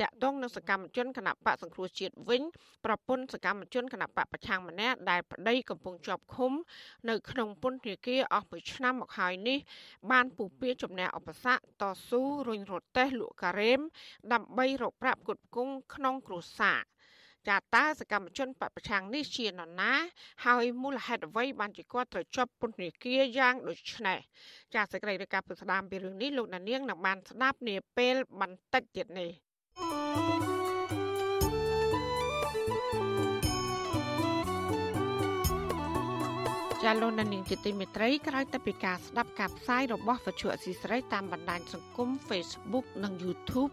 តាក់ទងនឹងសកម្មជនគណៈបកសង្គ្រោះជាតិវិញប្រពន្ធសកម្មជនគណៈបកប្រឆាំងម្នាក់ដែលប្តីកំពុងជាប់ឃុំ នៅក្នុងពន្ធនាគារអស់មួយឆ្នាំមកហើយនេះ បានពុះពៀជំនះឧបសគ្គតស៊ូរុញរត់តេះលក់ការ៉េមដើម្បីរកប្រាក់គុតគង់ក្នុងគ្រួសារ ចាតើសកម្មជនបពប្រឆាំងនេះជានរណា ហើយមូលហេតុអ្វីបានជាគាត់ត្រូវជាប់ពន្ធនាគារយ៉ាងដូចនេះចាសសេចក្តីរាយការណ៍ពីស្ដាមពីរឿងនេះលោកណានៀងនឹងបានស្ដាប់នាពេលបន្តិចទៀតនេះចាលោកនាងជាទីមេត្រីក្រោយទៅពីការស្ដាប់ការផ្សាយរបស់វិទ្យុអស៊ីសេរីតាមបណ្ដាញសង្គម Facebook និង YouTube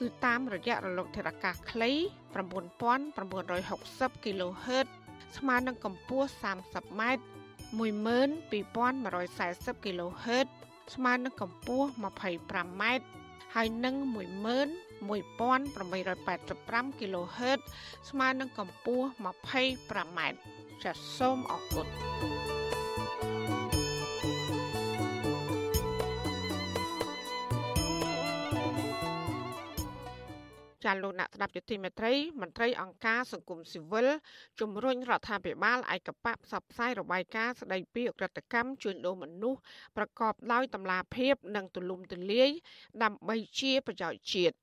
គឺតាមរយៈរលកធាតុអាកាសខ្លី9960 kHz ស្មើនឹងកម្ពស់30ម៉ែត្រ12140 kHz ស្មើនឹងកម្ពស់25ម៉ែត្រហើយនឹង11885 kHz ស្មើនឹងកម្ពស់25ម៉ែត្រចាសសូមអរគុណ ចាលោកអ្នកស្ដាប់យុតិមេត្រីមន្ត្រីអង្គការសង្គមស៊ីវិលជំរុញរដ្ឋាភិបាលឯកបៈផ្សព្វផ្សាយរបាយការណ៍ស្ដីពីអក្រិតកម្មជួញដូរមនុស្សប្រកបដោយតម្លាភាព និងទូលំទូលាយដើម្បីជាប្រយោជន៍ជាតិ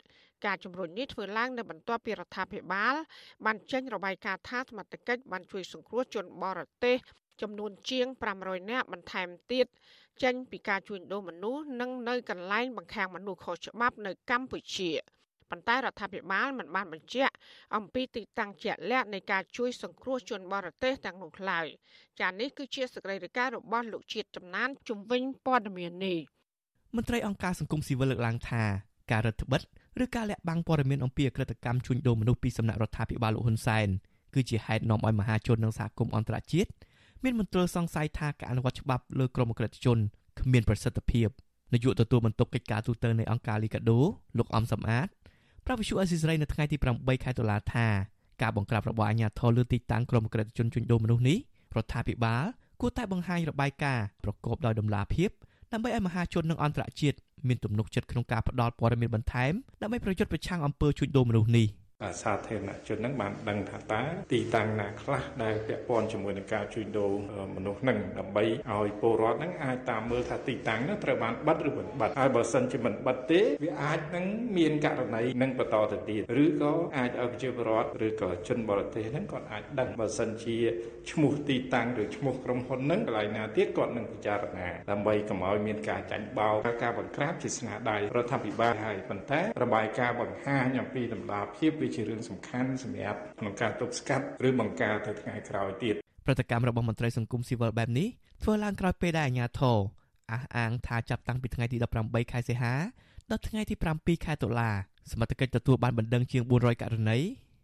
ការជំរុញនេះធ្វើឡើងនៅបន្ទាប់ពីរដ្ឋាភិបាល បានចេញរបាយការណ៍ថាសមត្ថកិច្ចបានជួយសង្គ្រោះជនបរទេសចំនួនជាង500នាក់បន្ថែមទៀតចេញពីការជួញដូរមនុស្សនិងនៅកន្លែងបង្ខាំងមនុស្សខុសច្បាប់នៅកម្ពុជា ប៉ុន្តែរដ្ឋាភិបាលមិនបានបញ្ជាក់អំពីទីតាំងជាក់លាក់នៃការជួយសង្គ្រោះជនបរទេសទាំងនោះឡើយចានេះគឺជាសេចក្តីរាយការណ៍របស់លោកជាតិចំណានជំវិញព័ត៌មាននេះមន្ត្រីអង្គការសង្គមស៊ីវិលលើកឡើងថាការរដ្ឋបិទឬការលាក់បាំងព័ត៌មានអំពីអក្រិតកម្មជួញដូរមនុស្សពីសំណាក់រដ្ឋាភិបាលលោកហ៊ុនសែនគឺជាហេតុនាំឲ្យមហាជននិងសហគមន៍អន្តរជាតិមានមន្ទិលសង្ស័យថាការអនុវត្តច្បាប់លើក្រុមអក្រិតជនគ្មានប្រសិទ្ធភាពនាយកទទួលបន្ទុកកិច្ចការទូតនៃអង្គការលីកាដូលោកអំសំអាត ប្រាប់វិសុអេស៊ីសរ៉ៃនៅថ្ងៃទី8ខែតុលាថាការបង្ក្រាបរបស់អាជ្ញាធរលើទីតាំងក្រុមអក្រិតជនជួញដូរមនុស្សនេះរដ្ឋាភិបាលគួរតែបង្ហាញរបាយការណ៍ប្រកបដោយតម្លាភាពដើម្បីឲ្យមហាជននិងអន្តរជាតិមានទំនុកចិត្តក្នុងការផ្តល់ព័ត៌មានបន្ថែមដើម្បីប្រយុទ្ធប្រឆាំងអំពើជួញដូរមនុស្សនេះ។ សាធារណជននឹងបានដឹងថាតើទីតាំងណាខ្លះដែលពាក់ព័ន្ធជាមួយនឹងការជួញដូរមនុស្សនឹងដើម្បីឲ្យពលរដ្ឋនឹងអាចតាមមើលថាទីតាំងនោះត្រូវបានបិទឬមិនបិទហើយបើសិនជាមិនបិទទេវាអាចនឹងមានករណីនឹងបន្តទៅទៀតឬក៏អាចឲ្យប្រជាពលរដ្ឋឬក៏ជនបរទេសនឹងគាត់អាចដឹងបើសិនជាឈ្មោះទីតាំងឬឈ្មោះក្រុមហ៊ុននឹងកន្លែងណាទៀតគាត់នឹងពិចារណាដើម្បីកុំឲ្យមានការចាញ់បោកការបង្ក្រាបជាស្នាដៃរដ្ឋាភិបាលហើយប៉ុន្តែរបាយការណ៍បង្ហាញអំពីតម្លាភាពវាជារឿងសំខាន់សម្រាប់ក្នុងការទប់ស្កាត់ឬបង្ការទៅថ្ងៃក្រោយទៀតប្រតិកម្មរបស់មន្ត្រីសង្គមស៊ីវិលបែបនេះធ្វើឡើងក្រោយពេលដែលអាជ្ញាធរអះអាងថាចាប់តាំងពីថ្ងៃទី18ខែសីហាដល់ថ្ងៃទី7ខែតុលាសមត្ថកិច្ចទទួលបានបណ្ដឹងជាង400ករណី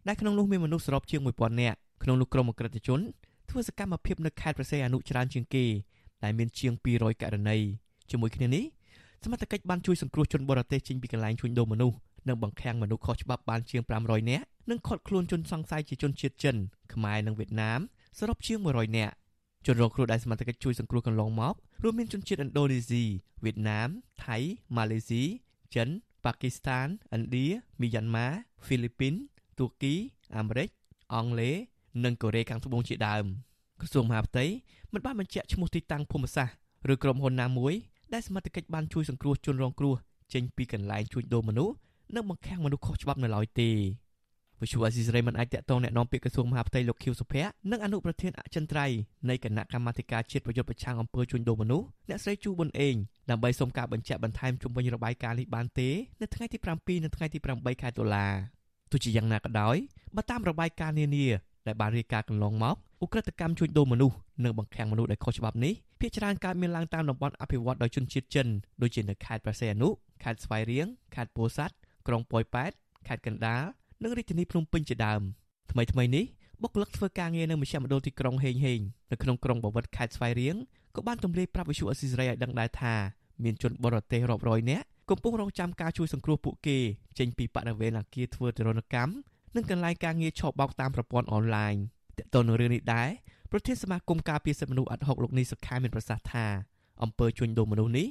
ដែលក្នុងនោះមានមនុស្សសរុបជាង1000នាក់ក្នុងនោះក្រុមអក្រិតជនធ្វើសកម្មភាពនៅខេត្តប្រសេអនុច្រើនជាងគេដែលមានជាង200ករណីជាមួយគ្នានេះសមត្ថកិច្ចបានជួយសង្គ្រោះជនបរទេសចេញពីកន្លែងជួញដូរមនុស្ស និងបង្ខាំងមនុស្សខុសច្បាប់បានជាង500នាក់និងឃាត់ខ្លួនជនសង្ស័យជាជនជាតិចិនខ្មែរនិងវៀតណាមសរុបជាង100នាក់ជនរងគ្រោះដែលសមត្ថកិច្ចជួយសង្គ្រោះកន្លងមករួមមានជនជាតិឥណ្ឌូនេស៊ីវៀតណាមថៃម៉ាឡេស៊ីចិនប៉ាគីស្ថានឥណ្ឌាមីយ៉ាន់ម៉ាហ្វីលីពីនទួរគីអាមេរិកអង់គ្លេសនិងកូរ៉េខាងត្បូងជាដើមក្រសួងមហាផ្ទៃមិនបានបញ្ជាក់ឈ្មោះទីតាំងភូមិសាស្ត្រឬក្រុមហ៊ុនណាមួយដែលសមត្ថកិច្ចបានជួយសង្គ្រោះជនរងគ្រោះចេញពីកន្លែងជួញដូរមនុស្ស និងបង្ខាំងមនុស្សខុសច្បាប់នៅឡើយទេវិសុវអស៊ីសេរីមិនអាចតកតងแนะនាំពាក្យក្រសួងមហាផ្ទៃលោកខៀវសុភ័ក្រនិងអនុប្រធានអចិន្ត្រៃយ៍នៃគណៈកម្មាធិការជាតិប្រយុទ្ធប្រឆាំងអំពើជួញដូរមនុស្សអ្នកស្រីជូប៊ុនអេងដើម្បីសុំការបញ្ជាក់បន្ថែមជុំវិញរបាយការណ៍នេះបានទេនៅថ្ងៃទី7និងថ្ងៃទី8ខែតុលាទោះជាយ៉ាងណាក៏ដោយបើតាមរបាយការណ៍នានាដែលបានរាយការណ៍កន្លងមកឧក្រិដ្ឋកម្មជួញដូរមនុស្សនិងបង្ខាំងមនុស្សដែលខុសច្បាប់នេះភាគច្រើនកើតមានឡើងតាមតំបន់អភិវឌ្ឍដោយជនជាតិចិនដូចជានៅខេត្តប្រសេអនុខេត្តស្វាយរៀងខេត្តពោធិ៍សាត់ ក្រុងប៉ោយប៉ែតខេត្តកណ្ដាលនិងរាជធានីភ្នំពេញជាដើមថ្មីថ្មីនេះបុគ្គលិកធ្វើការងារនៅមជ្ឈមណ្ឌលទីក្រុងហេងហេងនៅក្នុងក្រុងបាវិតខេត្តស្វាយរៀងក៏បានទម្លាយប្រាប់វិសុអស៊ីសេរីឲ្យដឹងដែរថាមានជនបរទេសរាប់រយនាក់កំពុងរងចាំការជួយសង្គ្រោះពួកគេចេញពីបរិវេណអគារធ្វើទរណកម្មនិងកន្លែងការងារឆបោកតាមប្រព័ន្ធអនឡាញតើតើនៅរឿងនេះដែរប្រធានសមាគមការពារសិទ្ធិមនុស្សអត់ហុកលោកនេះសុខាមានប្រសាសន៍ថាអំពើជួញដូរមនុស្សនេះ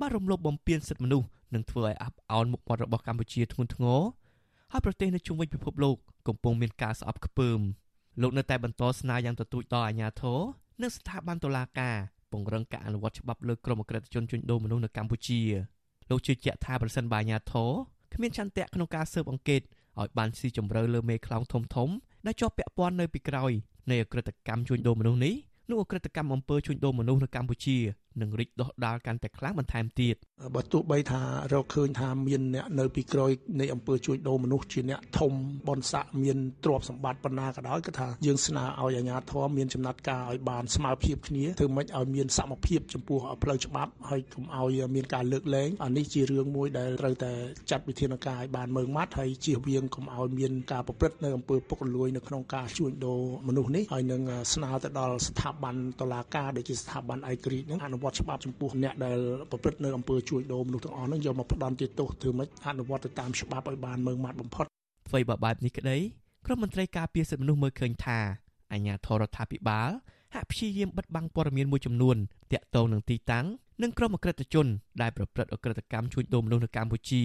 បានរំលោភបំពានសិទ្ធិមនុស្ស និងធ្វើឲ្យអាប់អោនមុខមាត់របស់កម្ពុជាធ្ងន់ធ្ងរហើយប្រទេសនៅជុំវិញពិភពលោកកំពុងមានការស្អប់ខ្ពើមលោកនៅតែបន្តស្នើយ៉ាងទទូចដល់អាជ្ញាធរនិងស្ថាប័នតុលាការពង្រឹងការអនុវត្តច្បាប់លើក្រុមអក្រិតជនជួញដូរមនុស្សនៅកម្ពុជាលោកជឿជាក់ថាប្រសិនបើអាជ្ញាធរគ្មានចន្ទៈក្នុងការស៊ើបអង្កេតឲ្យបានស៊ីជម្រៅលើមេខ្លោងធំធំដែលជាប់ពាក់ព័ន្ធនៅពីក្រោយនៃអក្រិតកម្មជួញដូរមនុស្សនេះ នោះអក្រិតកម្មអំពើជួញដូរមនុស្សនៅកម្ពុជានឹងរីកដុះដាលកាន់តែខ្លាំងបន្ថែមទៀតបើទោះបីថារកឃើញថាមានអ្នកនៅពីក្រោយនៃអំពើជួញដូរមនុស្សជាអ្នកធំបនស័កមានទ្រព្យសម្បត្តិប៉ុណ្ណាក៏ដោយគឺថាយើងស្នើឲ្យអាជ្ញាធរមានចំណាត់ការឲ្យបានស្មើភាពគ្នាធ្វើម៉េចឲ្យមានសមភាពចំពោះផ្លូវច្បាប់ហើយកុំឲ្យមានការលើកលែងអានេះជារឿងមួយដែលត្រូវតែចាត់វិធានការឲ្យបានម៉ឺងម៉ាត់ហើយជៀសវាងកុំឲ្យមានការប្រព្រឹត្តនៅអំពើពុករលួយនៅក្នុងការជួញដូរមនុស្សនេះហើយនឹងស្នើទៅដល់ស្ថាប័នតុលាការដែលជាស្ថាប័នឯករាជ្យនឹងអនុវត្តច្បាប់ចំពោះអ្នកដែលប្រព្រឹត្តនៅអំពើជួញដូរមនុស្សទាំងអស់ហ្នឹងយកមកផ្ដន់ទោសធ្វើម៉េចអនុវត្តទៅតាមច្បាប់ឲ្យបានម៉ឺងម៉ាត់បំផុតអ្វីបើបែបនេះក្តីក្រុមមន្ត្រីការពារសិទ្ធិមនុស្សមើលឃើញថាអាញាធរដ្ឋាភិបាលហាក់ព្យាយាមបិទបាំងព័ត៌មានមួយចំនួនតាក់ទងនឹងទីតាំងនិងក្រុមអក្រិតជនដែលប្រព្រឹត្តអក្រិតកម្មជួញដូរមនុស្សនៅកម្ពុជា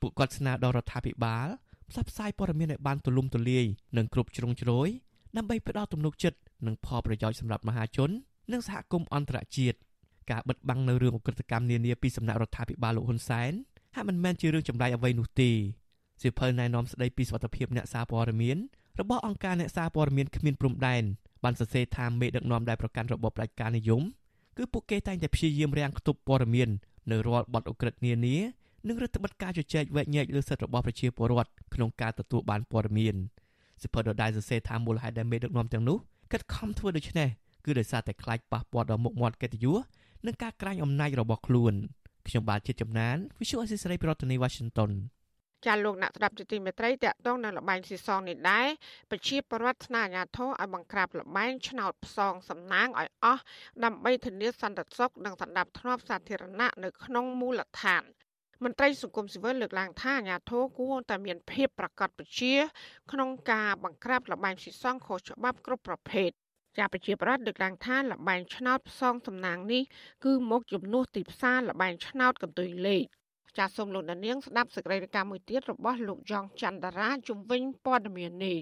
ពួកគាត់ស្នើដល់រដ្ឋាភិបាលផ្សព្វផ្សាយព័ត៌មានឲ្យបានទូលំទូលាយនិងគ្រប់ជ្រុងជ្រោយដើម្បីផ្ដល់ទំនុកចិត្ត និងផលប្រយោជន៍សម្រាប់មហាជន និងសហគមន៍អន្តរជាតិការបិទបាំងនៅរឿងអក្រិតកម្មនានាពីសំណាក់រដ្ឋាភិបាលលោកហ៊ុនសែនហាក់មិនមែនជារឿងចម្លែកអ្វីនោះទេសៀវភៅណែនាំស្ដីពីសុខភាពអ្នកសារព័ត៌មានរបស់អង្គការអ្នកសារព័ត៌មានគ្មានព្រំដែនបានសរសេរថាមេដឹកនាំដែលប្រកាន់របបផ្ដាច់ការនិយមគឺពួកគេតែងតែព្យាយាមរាំងខ្ទប់ព័ត៌មាននៅរាល់បទអក្រិតនានានិងរដ្ឋបတ်ការជជែកវែកញែកលើសិទ្ធិរបស់ប្រជាពលរដ្ឋក្នុងការទទួលបានព័ត៌មានសិភៅដដែលសរសេរថាមូលហេតុដែលមេដឹកនាំទាំងនោះ ខិតខំធ្វើដូច្នេះគឺដោយសារតែខ្លាចប៉ះពាល់ដល់មុខមាត់កិត្តិយសនិងការក្រាញអំណាចរបស់ខ្លួនខ្ញុំបាទជាចំណាន Visual Assisray ប្រធានាទី Washington ចាលោកអ្នកស្ដាប់ជាទីមេត្រីតកតងនៅលបែងស៊ីសងនេះដែរប្រជាពលរដ្ឋស្នើអាជ្ញាធរឲ្យបង្ក្រាបលបែងឆ្នោតផ្សងសំណាងឲ្យអស់ដើម្បីធានាសន្តិសុខនិងសណ្ដាប់ធ្នាប់សាធារណៈនៅក្នុងមូលដ្ឋាន មន្ត្រីសង្គមស៊ីវិលលើកឡើងថាអាញាធរគួរតែមានភាពប្រកបប្រជាក្នុងការបង្ក្រាបលបែងស៊ីសងខុសច្បាប់គ្រប់ប្រភេទជាប្រជាប្រដ្ឋលើកឡើងថាលបែងឆ្នោតផ្សងសំណាងនេះគឺមកជំនួសទីផ្សារលបែងឆ្នោតកន្ទុយលេខចាសសូមលោកនាងស្ដាប់សេចក្តីរាយការណ៍មួយទៀតរបស់លោកយ៉ងច័ន្ទរាជំវិញព័ត៌មាននេះ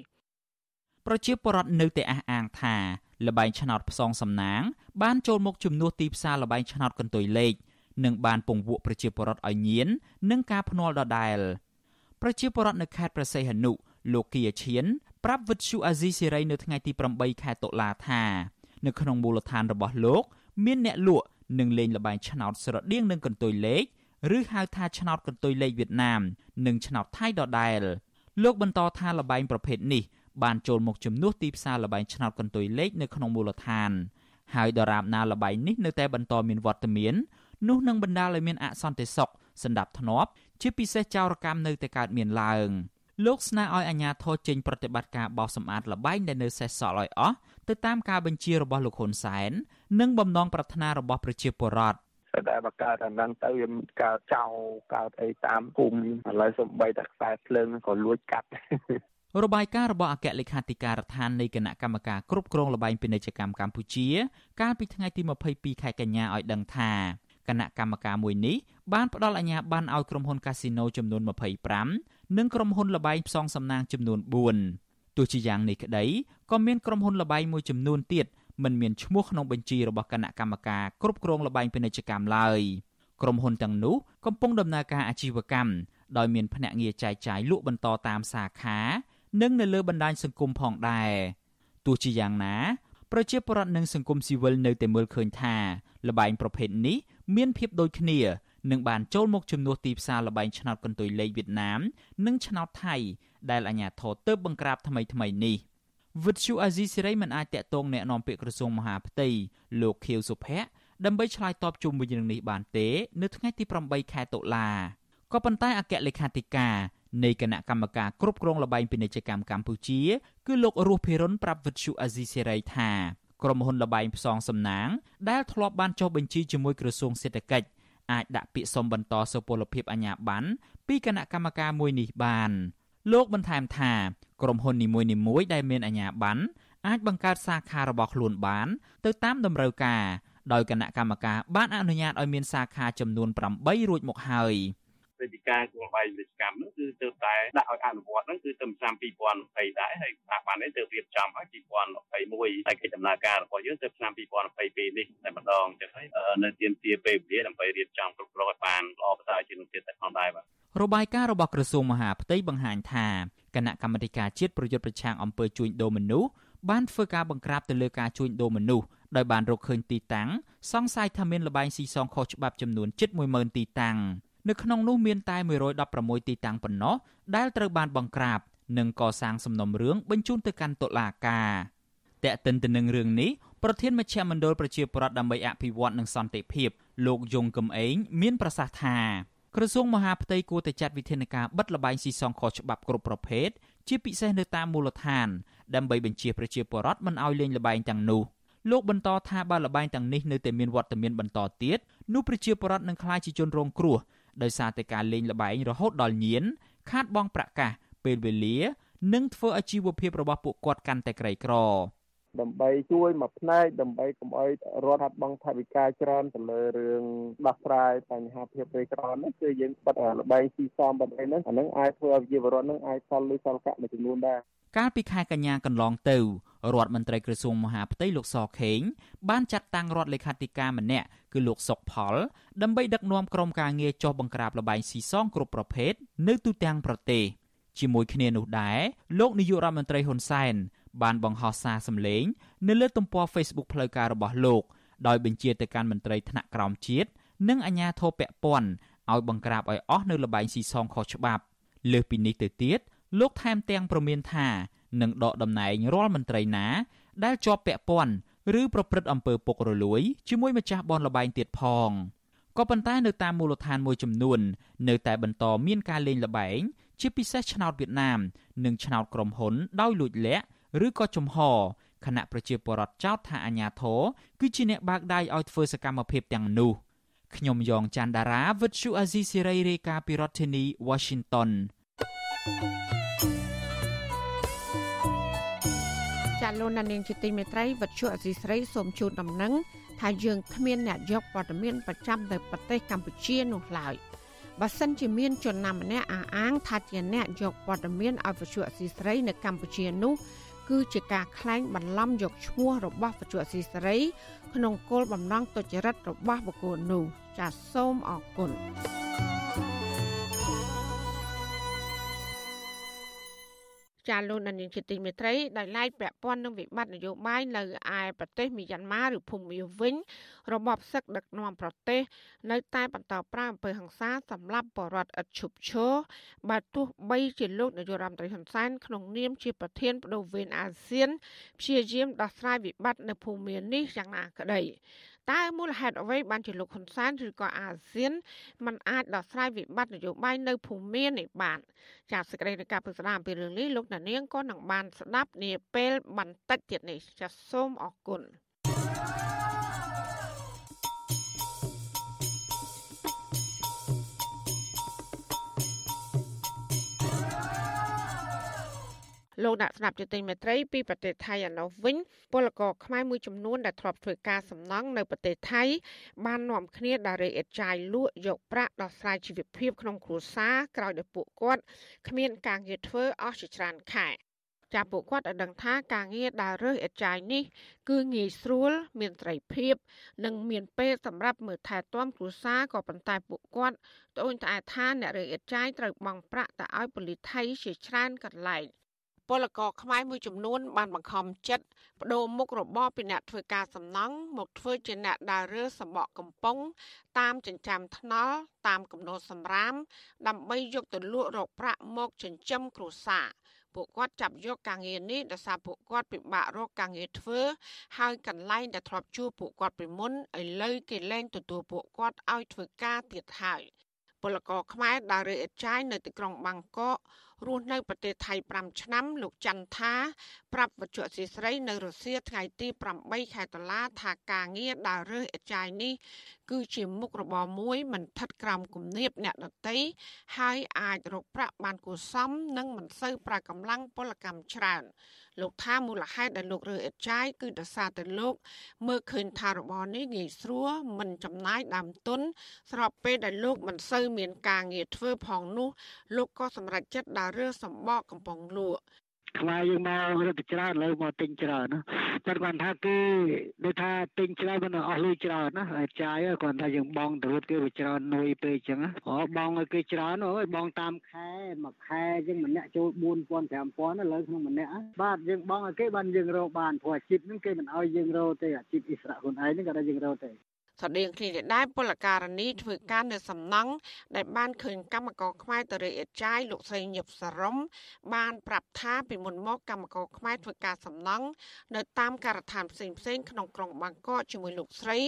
ប្រជាពលរដ្ឋនៅតែអះអាងថាលបែងឆ្នោតផ្សងសំណាង បានចូលមកជំនួសទីផ្សារលបែងឆ្នោតកន្ទុយលេខ និងបានពង្វក់ប្រជាពលរដ្ឋឲ្យញៀននឹងការភ្នាល់ដដែលប្រជាពលរដ្ឋនៅខេត្តប្រស័យហនុលោកគីយាឈៀនប្រាប់វិទ្យុអាស៊ីសេរីនៅថ្ងៃទី8ខែតុលាថានៅក្នុងមូលដ្ឋានរបស់លោក មានអ្នកលក់និងលេងល្បែងឆ្នោតស្រដៀងនឹងកន្ទុយលេខឬហៅថាឆ្នោតកន្ទុយលេខវៀតណាម និងឆ្នោតថៃដដែល លោកបន្តថាល្បែងប្រភេទនេះបានចូលមកជំនួសទីផ្សារល្បែងឆ្នោតកន្ទុយលេខនៅក្នុងមូលដ្ឋានហើយដរាបណាល្បែងនេះនៅតែបន្តមានវត្តមាន នោះនឹងបណ្ដាលឲ្យមានអសន្តិសុខសណ្ដាប់ធ្នាប់ជាពិសេសចោរកម្មនៅតែកើតមានឡើងលោកស្នើឲ្យអាជ្ញាធរចេញប្រតិបត្តិការបោសសម្អាតលបែងដែលនៅសេសសល់ឲ្យអស់ទៅតាមការបញ្ជារបស់លោកហ៊ុនសែននិងបំណងប្រាថ្នារបស់ប្រជាពលរដ្ឋតែបើកើតអាហ្នឹងទៅវាកើតចោលកើតអីតាមភូមិឥឡូវសំបីតែខ្សែភ្លើងក៏លួចកាត់របាយការណ៍របស់អគ្គលេខាធិការដ្ឋាននៃគណៈកម្មការគ្រប់គ្រងលបែងពាណិជ្ជកម្មកម្ពុជា កាលពីថ្ងៃទី22ខែកញ្ញាឲ្យដឹងថាគ ណៈកម្មការមួយនេះបានផ្ដល់អាជ្ញាប័ណ្ណឲ្យក្រុមហ៊ុនកាស៊ីណូចំនួន25និងក្រុមហ៊ុនលបែងផ្សងសំណាងចំនួន4ទោះជាយ៉ាងនេះក្តីក៏មានក្រុមហ៊ុនលបែងមួយចំនួនទៀតមិនមានឈ្មោះក្នុងបញ្ជីរបស់គណៈកម្មការគ្រប់គ្រងលបែងពាណិជ្ជកម្មឡើយក្រុមហ៊ុនទាំងនោះកំពុងដំណើរការអាជីវកម្មដោយមានភ្នាក់ងារចែកចាយលក់បន្តតាមសាខា និងនៅលើបណ្ដាញសង្គមផងដែរទោះជាយ៉ាងណា ប្រជាពលរដ្ឋនិងសង្គមស៊ីវិលនៅតែមើលឃើញថាលបែងប្រភេទនេះមានភាពដូចគ្នានឹងបានចូលមកជំនួសទីផ្សារលបែងឆ្នោតកន្ទុយលេខវៀតណាមនិងឆ្នោតថៃដែលអាជ្ញាធរទើបបង្ក្រាបថ្មីថ្មីនេះវិទ្យុអាស៊ីសេរីមិនអាចតាក់ទងแนะនាំពាក្យក្រសួងមហាផ្ទៃលោកខៀវសុភ័ក្រដើម្បីឆ្លើយតបជុំវិញរឿងនេះបានទេ នៅថ្ងៃទី8ខែតុលាក៏ប៉ុន្តែអគ្គលេខាធិការ នៃគណៈកម្មការគ្រប់គ្រងលបែងពាណិជ្ជកម្មកម្ពុជាគឺលោករស់ភិរុនប្រាប់វិទ្យុអាស៊ីសេរីថាក្រុមហ៊ុនលបែងផ្សងសំណាងដែលធ្លាប់បានចុះបញ្ជីជាមួយក្រសួងសេដ្ឋកិច្ចអាចដាក់ពាក្យសុំបន្តសុពលភាពអាជ្ញាប័ណ្ណពីគណៈកម្មការមួយនេះបានលោកបន្ថែមថាក្រុមហ៊ុននីមួយៗដែលមានអាជ្ញាប័ណ្ណអាចបង្កើតសាខារបស់ខ្លួនបាន ទៅតាមតម្រូវការដោយគណៈកម្មការបានអនុញ្ញាតឲ្យមានសាខាចំនួន8រួចមកហើយ។ វេទិកាគោលបាយវិជ្ជកម្មហ្នឹងគឺទើបតែដាក់ឲ្យអនុវត្តហ្នឹងគឺទៅឆ្នាំ2020ដែរហើយស្ថាប័ននេះទើបរៀបចំឲ្យ2021ហើយកិច្ចដំណើរការរបស់យើងទៅឆ្នាំ2022នេះតែម្ដងចឹងហើយនៅទៀមទាពេលវេលាដើម្បីរៀបចំគ្រប់គ្រងឲ្យបានល្អប្រសើរជាងនោះទៀតតែផងដែរបាទរបាយការណ៍របស់ក្រសួងមហាផ្ទៃបង្ហាញថាគណៈកម្មាធិការជាតិប្រយុទ្ធប្រឆាំងអំពើជួញដូរមនុស្សបានធ្វើការបង្ក្រាបទៅលើការជួញដូរមនុស្សដោយបានរកឃើញទីតាំងសង្ស័យថាមានលបែងស៊ីសងខុសច្បាប់ចំនួនជិត10000ទីតាំង នៅក្នុងនោះមានតែ116ទីតាំងប៉ុណ្ណោះដែលត្រូវបានបង្ក្រាបនិងកសាងសំណុំរឿងបញ្ជូនទៅកាន់តុលាការតែកតិនទៅនឹងរឿងនេះប្រធានមជ្ឈមណ្ឌលប្រជាប្រដ្ឋដើម្បីអភិវឌ្ឍនិងសន្តិភាពលោកយងកំឯងមានប្រសាសន៍ថាក្រសួងមហាផ្ទៃគួរតែចាត់វិធានការបិទលបែងស៊ីសងខុសច្បាប់គ្រប់ប្រភេទជាពិសេសនៅតាមមូលដ្ឋាន ដើម្បីបញ្ជាប្រជាពលរដ្ឋមិនឲ្យលេងលបែងទាំងនោះលោកបន្តថាបើលបែងទាំងនេះនៅតែមានវត្តមានបន្តទៀតនោះប្រជាពលរដ្ឋនឹងក្លាយជាជនរងគ្រោះ ដោយសារតែការលេងល្បែងរហូតដល់ញៀនខាតបង់ប្រាក់កាសពេលវេលា និងធ្វើឲ្យជីវភាពរបស់ពួកគាត់កាន់តែក្រីក្រ ដើម្បីជួយមួយផ្នែកដើម្បីកុំឲ្យរដ្ឋហាត់បងថវិកាច្រើនទៅលើរឿងដោះស្រាយបញ្ហាភាពក្រីក្រនេះគឺយើងបិទលបែងស៊ីសំបិទអីហ្នឹងអាហ្នឹងអាចធ្វើឲ្យជីវរដ្ឋហ្នឹងអាចសល់លុយសល់កាក់មួយចំនួនដែរកាលពីខែកញ្ញាកន្លងទៅរដ្ឋមន្ត្រីក្រសួងមហាផ្ទៃលោកសខេងបានចាត់តាំងរដ្ឋលេខាធិការម្នាក់គឺលោកសុកផល ដើម្បីដឹកនាំក្រុមការងារចុះបង្ក្រាបលបែងស៊ីសងគ្រប់ប្រភេទនៅទូទាំងប្រទេសជាមួយគ្នានោះដែរលោកនាយករដ្ឋមន្ត្រីហ៊ុនសែន បានបង្ហោះសារសម្លេងនៅលើទំព័រ Facebook ផ្លូវការរបស់លោកដោយបញ្ជាទៅកាន់មន្ត្រីថ្នាក់ក្រោមជាតិនិងអាជ្ញាធរពាក់ព័ន្ធឲ្យបង្ក្រាបឲ្យអស់នៅលបែងស៊ីសងខុសច្បាប់លើសពីនេះទៅទៀតលោកថែមទាំងប្រមានថានឹងដកតំណែងរាល់មន្ត្រីណា ដែលជាប់ពាក់ព័ន្ធឬប្រព្រឹត្តអំពើពុករលួយជាមួយម្ចាស់បនលបែងទៀតផងក៏ប៉ុន្តែនៅតាមមូលដ្ឋានមួយចំនួន នៅតែបន្តមានការលេងល្បែងជាពិសេសឆ្នោតវៀតណាម និងឆ្នោតក្រុមហ៊ុនដោយលួចលាក់ ឬក៏ចំហគណៈប្រជាពលរដ្ឋចោទថាអាញាធរគឺជាអ្នកបើកដៃឲ្យធ្វើសកម្មភាពទាំងនោះខ្ញុំយ៉ងច័ន្ទដារាវិទ្យុអាស៊ីសេរីរាយការណ៍ពីរដ្ឋធានី Washington ចាលោកនាងជាទីមេត្រីវិទ្យុអាស៊ីសេរីសូមជូនដំណឹងថាយើងគ្មានអ្នកយកព័ត៌មានប្រចាំនៅប្រទេសកម្ពុជានោះឡើយបើសិនជាមានជនណាម្នាក់អះអាងថាជាអ្នកយកព័ត៌មានឲ្យវិទ្យុអាស៊ីសេរីនៅកម្ពុជានោះ គឺជាការក្លែងបន្លំយកឈ្មោះរបស់វិទ្យុអស៊ីសេរី ក្នុងគោលបំណងទុច្ចរិតរបស់បុគ្គលនោះចាសសូមអរគុណ ចាលោកនាងជាទីមេត្រីដោយឡែកពាក់ព័ន្ធនឹងវិបត្តិនយោបាយនៅឯប្រទេសមីយ៉ាន់ម៉ាឬភូមាវិញរបបសឹកដឹកនាំប្រទេស នៅតែបន្តប្រើអំពើហិង្សាសម្រាប់បរដ្ឋឥតឈប់ឈរបើទោះបីជាលោកនាយករដ្ឋមន្ត្រីហ៊ុនសែនក្នុងនាមជាប្រធានបដូវវេនអាស៊ានព្យាយាមដោះស្រាយវិបត្តិនៅភូមានេះយ៉ាងណាក្តី តើមូលហេតុអ្វីបានជាលោកហ៊ុនសែនឬក៏អាស៊ានมันអាចដោះស្រាយវិបត្តិនយោបាយនៅភូមានេះបានចាសសេចក្តីនៃការពិស្ដារអំពីរឿងនេះលោកណានៀងក៏នឹងបានស្ដាប់នាពេលបន្តិចទៀតនេះចាសសូមអរគុណ លោកអ្នកស្ដាប់ជាទីមេត្រីពីប្រទេសថៃឯណោះវិញពលករខ្មែរមួយចំនួនដែលធ្លាប់ធ្វើការសំណង់នៅប្រទេសថៃ បាននាំគ្នាដើររេអេតចាយលក់យកប្រាក់ដោះស្រាយជីវភាពក្នុងគ្រួសារក្រោយដែលពួកគាត់គ្មានការងារធ្វើអស់ជាច្រើនខែចាប់ពួកគាត់ឲ្យដឹងថាការងារដើររើសអេតចាយនេះ គឺងាយស្រួល មានត្រីភាព និងមានពេលសម្រាប់មើលថែទាំគ្រួសារក៏ប៉ុន្តែពួកគាត់ត្អូញត្អែថាអ្នករើសអេតចាយត្រូវបង់ប្រាក់ទៅឲ្យប៉ូលីសថៃជាច្រើនកន្លែង ពលករខ្មែរមួយចំនួនបានបង្ខំចិត្តបដូរមុខរបរពីអ្នកធ្វើការសំណង់មកធ្វើជាអ្នកដើររើសម្បកកំប៉ុងតាមចិញ្ចើមថ្នល់តាមគំនរសម្រាម ដើម្បីយកទៅលក់រកប្រាក់មកចិញ្ចឹមគ្រួសារពួកគាត់ចាប់យកការងារនេះដោយសារពួកគាត់ពិបាករកការងារធ្វើ ហើយកន្លែងដែលធ្លាប់ជួបពួកគាត់ពីមុនឥឡូវគេលែងទទួលពួកគាត់ឲ្យធ្វើការទៀតហើយពលករខ្មែរដើររើអេតចាយនៅទីក្រុងបាងកក រស់នៅប្រទេសថៃ5ឆ្នាំលោកច័ន្ទថា ប្រាប់វត្ថុអសីស្រីនៅរុស្ស៊ីថ្ងៃទី8ខែតុលាថាការងារដើររើសអេចាយនេះ គឺជាមុខរបរមួយមិនថិតក្រោមគំនាបអ្នកដតីហើយអាចរកប្រាក់បានគួរសមនិងមិនសូវប្រើកម្លាំងពលកម្មច្រើនលោកថាមូលហេតុដែលលោករើអេតចាយគឺដោយសារតែលោកមើលឃើញថារបរនេះងាយស្រួលមិនចំណាយដើមទុនស្របពេលដែលលោកមិនសូវមានការងារធ្វើផងនោះលោកក៏សម្រេចចិត្តដើររើសម្បកកំប៉ុងលក់ខ្មែរយើងមករត់ច្រើនលើមកទិញច្រើនណាតែគាត់ថាគេដូចថាទិញច្រើនមិនអស់លុយច្រើនណាចាយគាត់ថាយើងបងទៅរត់គេវាច្រើននុយពេកអញ្ចឹងអូបងឲ្យគេច្រើនអូយបងតាមខែមួយខែអញ្ចឹងម្នាក់ចូល4000 5000ឥឡូវក្នុងម្នាក់បាទយើងបងឲ្យគេបានយើងរកបានព្រោះអាជីពហ្នឹងគេមិនឲ្យយើងរកទេអាជីពអិសរៈខ្លួនឯងហ្នឹងក៏ឲ្យយើងរកទេ ស្តីងគ្នានេះដែរពលករនីធ្វើការនៅសំណង់ដែលបានឃើញកម្មករខ្មែរតរិយអេតចាយលោកស្រីញឹបសរំបានប្រាប់ថាពីមុនមកកម្មករខ្មែរធ្វើការសំណង់នៅតាមការដ្ឋានផ្សេងផ្សេងក្នុងក្រុងបាងកកជាមួយលោកស្រី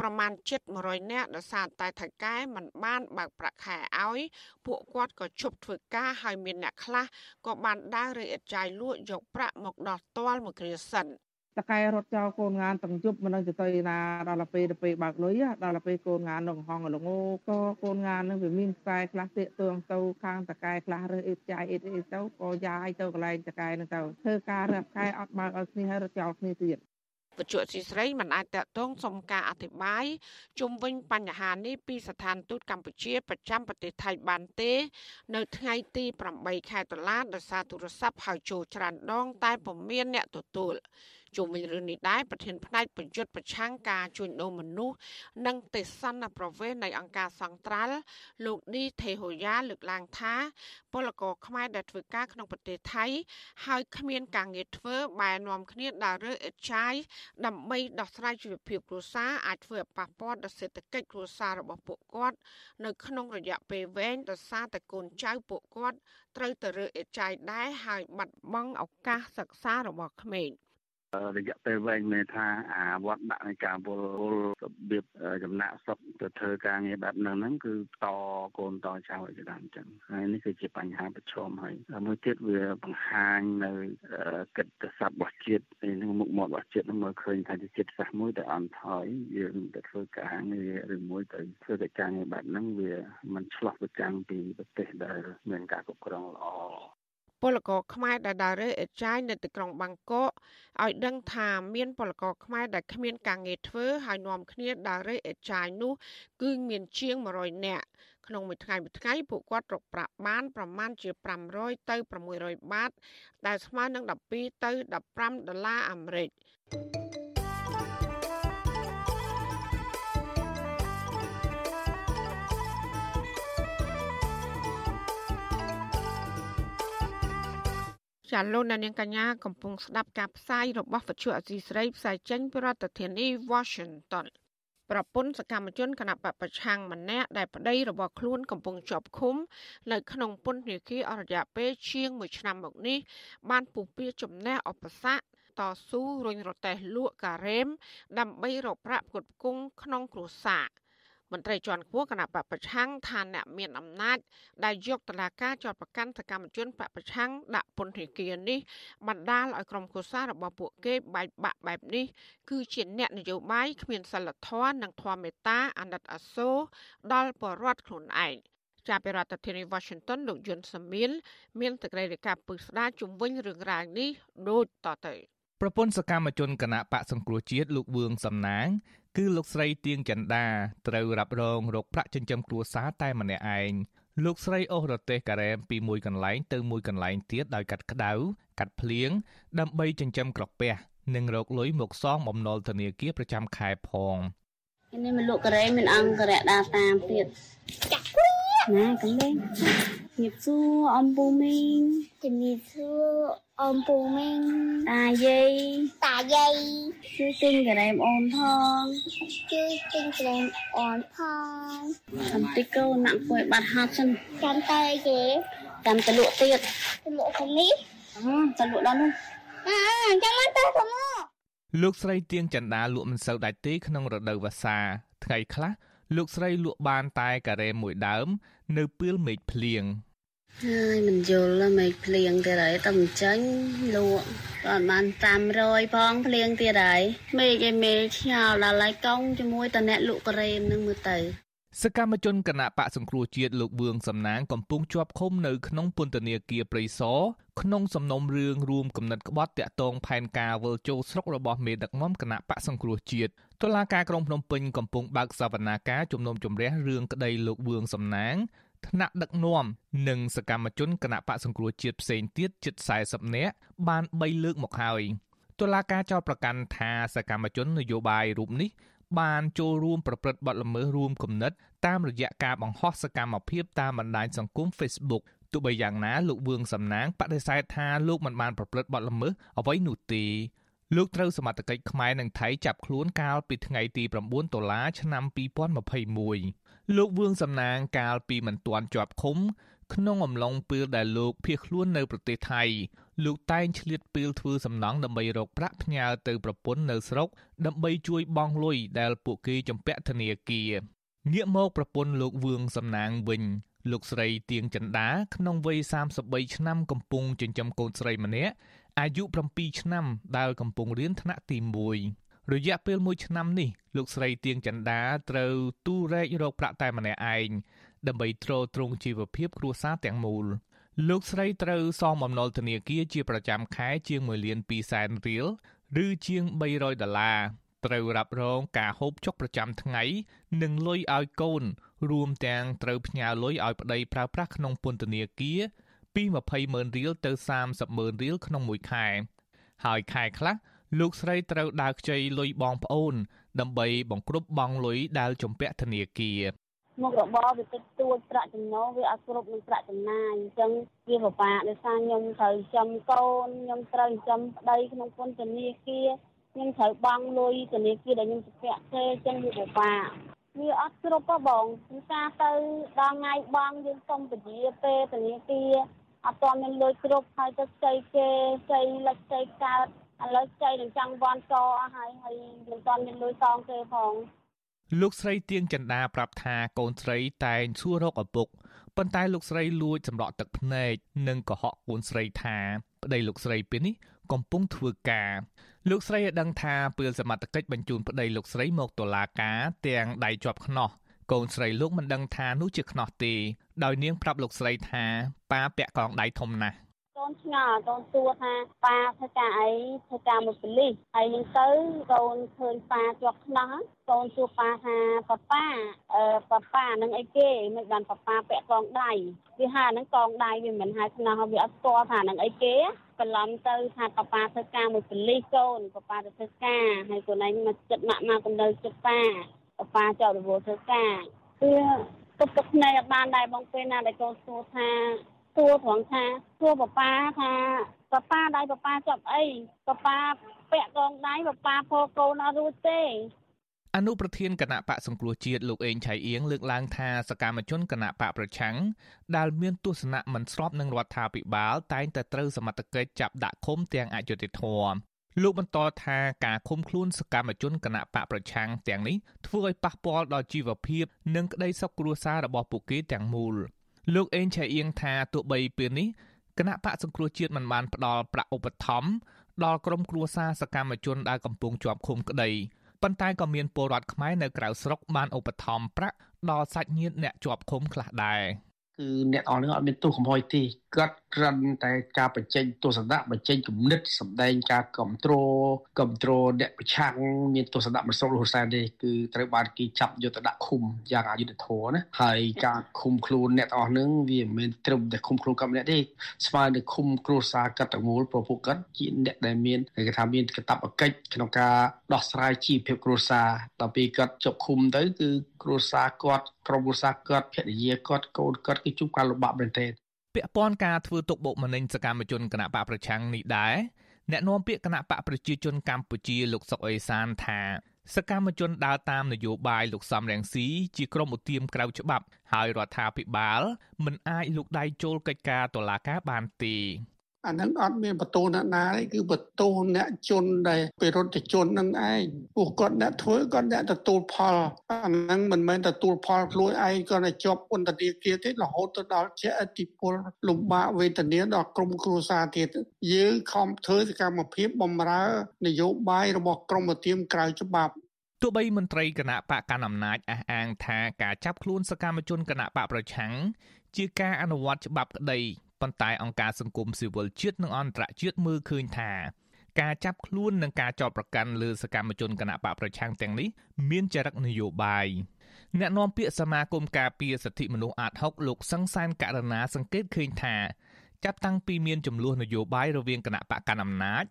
ប្រមាណជិត100នាក់ដោយសារតែថៃកែមិនបានបើកប្រាក់ខែឲ្យពួកគាត់ក៏ឈប់ធ្វើការហើយមានអ្នកខ្លះក៏បានដើររើអេតចាយលក់យកប្រាក់មកដោះទាល់មួយគ្រាសិន តកែរត់ចោលកូនងានទាំងជប់មិនដឹងទៅទៅណាដល់ពេលទៅពេលបើកលុយដល់ពេលកូនងាននៅហងលងក៏កូនងាននឹងវាមានខ្សែខ្លះទៀកទួងទៅខាងតកែខ្លះរើអ៊ីតចាយអ៊ីតអ៊ីតទៅក៏យ៉ាយទៅកន្លែងតកែនឹងទៅធ្វើការរើខែអត់បើកឲ្យគ្នាហើយរត់ចោលគ្នាទៀតបច្ចុប្បន្នស៊ីស្រីមិនអាចតតងសុំការអធិប្បាយជុំវិញបញ្ហានេះពីស្ថានទូតកម្ពុជាប្រចាំប្រទេសថៃបានទេ នៅថ្ងៃទី8ខែតុលាដោយសារទូរស័ព្ទហៅចូលច្រើនដង តែពុំមានអ្នកទទួល ជុំវិញរឿងនេះដែរប្រធានផ្នែកបញ្យុទ្ធប្រឆាំងការជួញដូរមនុស្សនិងទេសនប្រវេសនៃអង្គការសង្ត្រាល់លោកឌីថេហូយ៉ាលើកឡើងថា ពលករខ្មែរដែលធ្វើការក្នុងប្រទេសថៃហើយគ្មានការងារធ្វើបែរនាំគ្នាដើររើអិតចាយដើម្បីដោះស្រាយជីវភាពគ្រួសារអាចធ្វើឲ្យប៉ះពាល់ដល់សេដ្ឋកិច្ចគ្រួសាររបស់ពួកគាត់នៅក្នុងរយៈពេលវែងដោយសារតែកូនចៅពួកគាត់ត្រូវទៅរើអិតចាយដែរហើយបាត់បង់ឱកាសសិក្សារបស់ក្មេង។ រយៈពេលវែងមានថាអាវត្តដាក់នៃការវល់វល់របៀបចំណាក់ស្រុកទៅធ្វើការងារបែបហ្នឹងហ្នឹងគឺតកូនតចៅឲ្យច្រើនអញ្ចឹងហើយនេះគឺជាបញ្ហាប្រឈមហើយមួយទៀតវាបង្ហាញនៅកិត្តស័ព្ទរបស់ជាតិនឹងមុខមាត់របស់ជាតិនឹងមើលឃើញថាជាជាតិសាសន៍មួយដែលអន់ថយយើងទៅធ្វើការងារឬមួយទៅធ្វើកិច្ចការងារបែបហ្នឹងវាมันឆ្លោះប្រចាំងពីប្រទេសដែលមានការគ្រប់គ្រងល្អ ពលករខ្មែរដែលដើររើអេចាយនៅទីក្រុងបាងកកឲ្យដឹងថាមានពលករខ្មែរដែលគ្មានការងារធ្វើហើយនាំគ្នាដើររើអេចាយនោះ គឺមានជាង100នាក់ក្នុងមួយថ្ងៃមួយថ្ងៃពួកគាត់រកប្រាក់បានប្រមាណជា500ទៅ600បាតដែលស្មើនឹង12ទៅ15ដុល្លារអាមេរិក ចាលោកនាងកញ្ញាកំពុងស្ដាប់ការផ្សាយរបស់វិទ្យុអសីស្រីផ្សាយចេញពីរដ្ឋធានី Washington ប្រពន្ធសកម្មជនគណៈបពប្រឆាំងម្នាក់ដែលប្តីរបស់ខ្លួនកំពុងជាប់ឃុំ នៅក្នុងពន្ធនាគារអរយៈពេលជាង1ឆ្នាំមកនេះ បានពុះពៀចំណេះអបស័កតស៊ូរុញរទេះលក់ការ៉េមដើម្បីរកប្រាក់ផ្គត់ផ្គង់ក្នុងគ្រួសារ។ មន្ត្រីជាន់ខ្ពស់គណៈបពប្រឆាំងថាអ្នកមានអំណាចដែលយកតឡាការចាត់ប្រកាន់សកម្មជនបពប្រឆាំងដាក់ពន្ធនាគារនេះបណ្ដាលឲ្យក្រុមគូសារបស់ពួកគេបែកបាក់បែបនេះគឺជាអ្នកនយោបាយគ្មានសិលធម៌និងធម៌មេត្តាអាណិតអាសូរដល់ប្រជារដ្ឋខ្លួនឯងចាប់ពីរដ្ឋធានី Washington លោកយុនសាមៀនមានតក្រិរិកាពឹស្ដាជំវិញរឿងរ៉ាវនេះដូចតទៅ ប្រពន្ធសកម្មជនគណៈបកសង្គ្រោះជាតិលោកវឿងសំណាង គឺលោកស្រីទៀងចន្ទាត្រូវរ៉ាប់រងរោគប្រាក់ចិញ្ចឹមគ្រួសារតែម្នាក់ឯងលោកស្រីអូសរទេស ការ៉េមពីមួយកន្លែងទៅមួយកន្លែងទៀតដោយកាត់ក្តៅកាត់ភ្លៀងដើម្បីចិញ្ចឹមក្រពះនិងរកលុយមកសងបំណុលធនាគារប្រចាំខែផងនេះមកលក់ការ៉េមានអង្គរៈដាតាមទៀតចាក់ណាកំលេង ជំរាបសួរអំពូមីងជំរាបសួរអំពូមីងតាយាយតាយាយជួយទិញក្រែមអូនផងជួយទិញក្រែមអូនផងសំតិកូនណាក់ពួយបាត់ហាត់សិនចាំទៅគេចាំទៅលក់ទៀតទៅលក់ខាងនេះទៅលក់ដល់នោះអឺចាំមកទៅទៅមកលោកស្រីទៀងចន្ទាលក់មិនសូវដាច់ទេក្នុងរដូវវស្សាថ្ងៃខ្លះលោកស្រីលក់បានតែការ៉េមួយដើម នៅពេលមេឃភ្លៀង ហើយមិនយល់មេឃភ្លៀងទៀតហើយតែមិនចាញ់លក់ក៏បាន500ផងភ្លៀងទៀតហើយមេឃឯមេឆ្ងល់ដល់ហើយកង់ជាមួយតអ្នកលក់ការ៉េនឹងមើលទៅសកម្មជនគណៈបកសង្គ្រោះជាតិលោកវឿងសំណាងកំពុងជាប់ឃុំនៅក្នុងពន្ធនាគារព្រៃសរក្នុងសំណុំរឿងរួមគំនិតក្បត់តាក់ទងផែនការវិលចូលស្រុករបស់មេដឹកនាំគណៈបកសង្គ្រោះជាតិតុលាការក្រុងភ្នំពេញកំពុងបើកសវនាការជំនុំជម្រះរឿងក្តីលោកវឿងសំណាង ថ្នាក់ដឹកនាំនិងសកម្មជនគណៈបកសង្គ្រោះជាតិផ្សេងទៀតជិត40នាក់បាន3លើកមកហើយតុលាការចោទប្រកាន់ថាសកម្មជននយោបាយរូបនេះបានចូលរួមប្រព្រឹត្តបទល្មើសរួមគំនិតតាមរយៈការបង្ហោះសកម្មភាពតាមបណ្ដាញសង្គម Facebook ទោះបីយ៉ាងណាលោកវឿងសំណាងបដិសេធថាលោកមិនបានប្រព្រឹត្តបទល្មើសអ្វីនោះទេ លោកត្រូវសមត្ថកិច្ចខ្មែរនិងថៃចាប់ខ្លួនកាលពីថ្ងៃទី9ដុល្លារឆ្នាំ2021លោកវឿងសំណាងកាលពីមិនទាន់ជាប់ឃុំ ក្នុងអំឡុងពេលដែលលោកភៀសខ្លួននៅប្រទេសថៃលោកតែងឆ្លៀតពេលធ្វើសំណង់ដើម្បីរកប្រាក់ផ្ញើទៅប្រពន្ធនៅស្រុក ដើម្បីជួយបង់លុយដែលពួកគេចំពាក់ធនាគារងាកមកប្រពន្ធលោកវឿងសំណាងវិញលោកស្រីទៀងចន្ទាក្នុងវ័យ33ឆ្នាំកំពុងចិញ្ចឹមកូនស្រីម្នាក់ អាយុ7ឆ្នាំដែលកំពុងរៀនថ្នាក់ទី1រយៈពេល1ឆ្នាំនេះលោកស្រីទៀងចន្ទាត្រូវទូរែករកប្រាក់តែម្នាក់ឯងដើម្បីទ្រទ្រង់ជីវភាពគ្រួសារទាំងមូលលោកស្រីត្រូវសងបំណុលធនាគារជាប្រចាំខែជាង1លាន2សែនរៀលឬជាង300ដុល្លារត្រូវរ៉ាប់រងការហូបចុកប្រចាំថ្ងៃនិងលុយឲ្យកូន រួមទាំងត្រូវផ្ញើលុយឲ្យប្តីប្រើប្រាស់ក្នុងពន្ធនាគារ ពី20ម៉ឺនរៀលទៅ30ម៉ឺនរៀលក្នុងមួយខែ ហើយខែខ្លះលោកស្រីត្រូវដើរខ្ចីលុយបងប្អូន ដើម្បីបង្គ្រប់បង់លុយដែលជំពាក់ធនាគារមុខរបរវាតិចតួចប្រាក់ចំណូលវាអត់គ្រប់នឹងប្រាក់ចំណាយអញ្ចឹងវាពិបាកដោយសារខ្ញុំត្រូវចំកូនខ្ញុំត្រូវចំប្តីក្នុងពន្ធនាគារខ្ញុំត្រូវបង់លុយធនាគារដែលខ្ញុំជំពាក់ទេអញ្ចឹងវាពិបាកវាអត់គ្រប់ហ៎បងពីការទៅដល់ថ្ងៃបង់យើងសុំពជាពេលធនាគារ អត់ទាន់មានលុយគ្រប់ហើយទៅស្ចៃគេស្ចៃលិចស្ចៃកើតឥឡូវស្ចៃនឹងចង់វ៉ាន់កអស់ហើយហើយមិនទាន់មានលុយសងគេផងលោកស្រីទៀងចន្ទាប្រាប់ថាកូនស្រីតែងសួររកឪពុកប៉ុន្តែលោកស្រីលួចសម្រក់ទឹកភ្នែកនិងកុហកកូនស្រីថាប្តីលោកស្រីពេលនេះកំពុងធ្វើការលោកស្រីឲ្យដឹងថាពេលសមត្ថកិច្ចបញ្ជូនប្តីលោកស្រីមកតុលាការទាំងដៃជាប់ខ្នោះ កូនស្រីលោកមិនដឹងថានោះជាខ្នោះទេដោយនាងប្រាប់លោកស្រីថាប៉ាពាក់កងដៃធំណាស់កូនឆ្ងល់កូនសួរថាប៉ាធ្វើការអីធ្វើការមួយប៉ូលីសហើយនឹងទៅកូនឃើញប៉ាជាប់ខ្នោះកូនសួរប៉ាថាប៉ាប៉ាអឺប៉ាប៉ានឹងអីគេមិនបានប៉ាប៉ាពាក់កងដៃវាហៅហ្នឹងកងដៃវាមិនហៅខ្នោះវាអត់ស្គាល់ថានឹងអីគេបន្លំទៅថាប៉ាប៉ាធ្វើការមួយប៉ូលីសកូនប៉ាប៉ាទៅធ្វើការហើយកូនឯងមកចិត្តម៉ាក់ម៉ាក់កណ្ដៅចិត្តប៉ា ប៉ាប៉ាចោលរវល់ធ្វើការគឺទុកទឹកភ្នែកអត់បានដែរបងពេលណាដែលកូនសួរថាសួរត្រង់ថាសួរប៉ាប៉ាថាប៉ាប៉ាដៃប៉ាប៉ាចាប់អីប៉ាប៉ាពាក់កងដៃប៉ាប៉ាពោកូនអត់រួចទេអនុប្រធានគណៈបកសង្គ្រោះជាតិលោកអេងឆៃអៀងលើកឡើងថាសកម្មជនគណៈបកប្រឆាំងដែលមានទស្សនៈមិនស្របនឹងរដ្ឋាភិបាលតែងតែត្រូវសមត្ថកិច្ចចាប់ដាក់ឃុំទាំងអយុត្តិធម៌ លោកបន្តថាការឃុំខ្លួនសកម្មជនគណៈបកប្រឆាំងទាំងនេះធ្វើឲ្យប៉ះពាល់ដល់ជីវភាព និងក្តីសុខគ្រួសាររបស់ពួកគេទាំងមូលលោកអេងឆៃអៀងថាទោះបីពេលនេះគណៈបកសង្គ្រោះជាតិមិនបានផ្ដល់ប្រាក់ឧបត្ថម្ភដល់ក្រុមគ្រួសារសកម្មជនដែលកំពុងជាប់ឃុំក្តីប៉ុន្តែក៏មានពលរដ្ឋខ្មែរនៅក្រៅស្រុកបានឧបត្ថម្ភប្រាក់ដល់សាច់ញាតិអ្នកជាប់ឃុំខ្លះដែរគឺអ្នកអស់នឹងអត់មានទោសកំហុសទេគាត់គ្រាន់តែការបញ្ចេញទស្សនៈបញ្ចេញគំនិតសម្ដែងការគ្រប់គ្រងគ្រប់គ្រងអ្នកប្រឆាំងមានទស្សនៈមិនស្របរហូតសែនទេគឺត្រូវបានគេចាប់យកទៅដាក់ឃុំយ៉ាងអយុត្តិធម៌ណាហើយការឃុំខ្លួនអ្នកទាំងអស់នឹងវាមិនមែនត្រឹមតែឃុំខ្លួនគាត់ម្នាក់ទេស្មើនឹងឃុំគ្រួសារគាត់ទាំងមូលព្រោះពួកគាត់ជាអ្នកដែលមានគេថាមានកាតព្វកិច្ចក្នុងការដោះស្រាយជីវភាពគ្រួសារដល់ពេលគាត់ជាប់ឃុំទៅគឺគ្រួសារគាត់ក្រុមគ្រួសារគាត់ភរិយាគាត់កូនគាត់គឺជួបការលំបាកមែនទែន ពាក់ព័ន្ធការធ្វើទុកបុកម្នេញសកម្មជនគណៈបកប្រឆាំងនេះដែរអ្នកនាំពាក្យគណៈបកប្រជាជនកម្ពុជាលោកសុកអេសានថាសកម្មជនដើរតាមនយោបាយលោកសំរងស៊ីជាក្រុមឧទាមក្រៅច្បាប់ ហើយរដ្ឋាភិបាលមិនអាចលូកដៃចូលកិច្ចការតុលាការបានទេ អាហ្នឹងអត់មានបន្ទោអ្នកណាទេគឺបន្ទោអ្នកជនដែលពិរុទ្ធជននឹងឯងពួកគាត់អ្នកធ្វើគាត់អ្នកទទួលផលអាហ្នឹងមិនមែនទទួលផលខ្លួនឯងគាត់តែជាប់ពន្ធនាគារទេរហូតទៅដល់ជាអតិពលលំបាកវេទនាដល់ក្រុមគ្រួសារទៀតយើងខំធ្វើសកម្មភាពបំរើ នយោបាយរបស់ក្រមឧទាមក្រៅច្បាប់ទោះបីមន្ត្រីគណៈបកកណ្ដាលអំណាចអះអាងថាការចាប់ខ្លួនសកម្មជនគណៈបកប្រឆាំងជាការអនុវត្តច្បាប់ក្តី ប៉ុន្តែអង្គការសង្គមស៊ីវិលជាតិនិងអន្តរជាតិមើលឃើញថាការចាប់ខ្លួននិងការចោទប្រកាន់លើសកម្មជនគណបកប្រឆាំងទាំងនេះមានចរិតនយោបាយអ្នកនាំពាក្យសមាគមការពារសិទ្ធិមនុស្សអាត6លោកសង្សានករណាសង្កេតឃើញថាចាប់តាំងពីមានចំនួននយោបាយរវាងគណៈបកកណ្ដាលអំណាច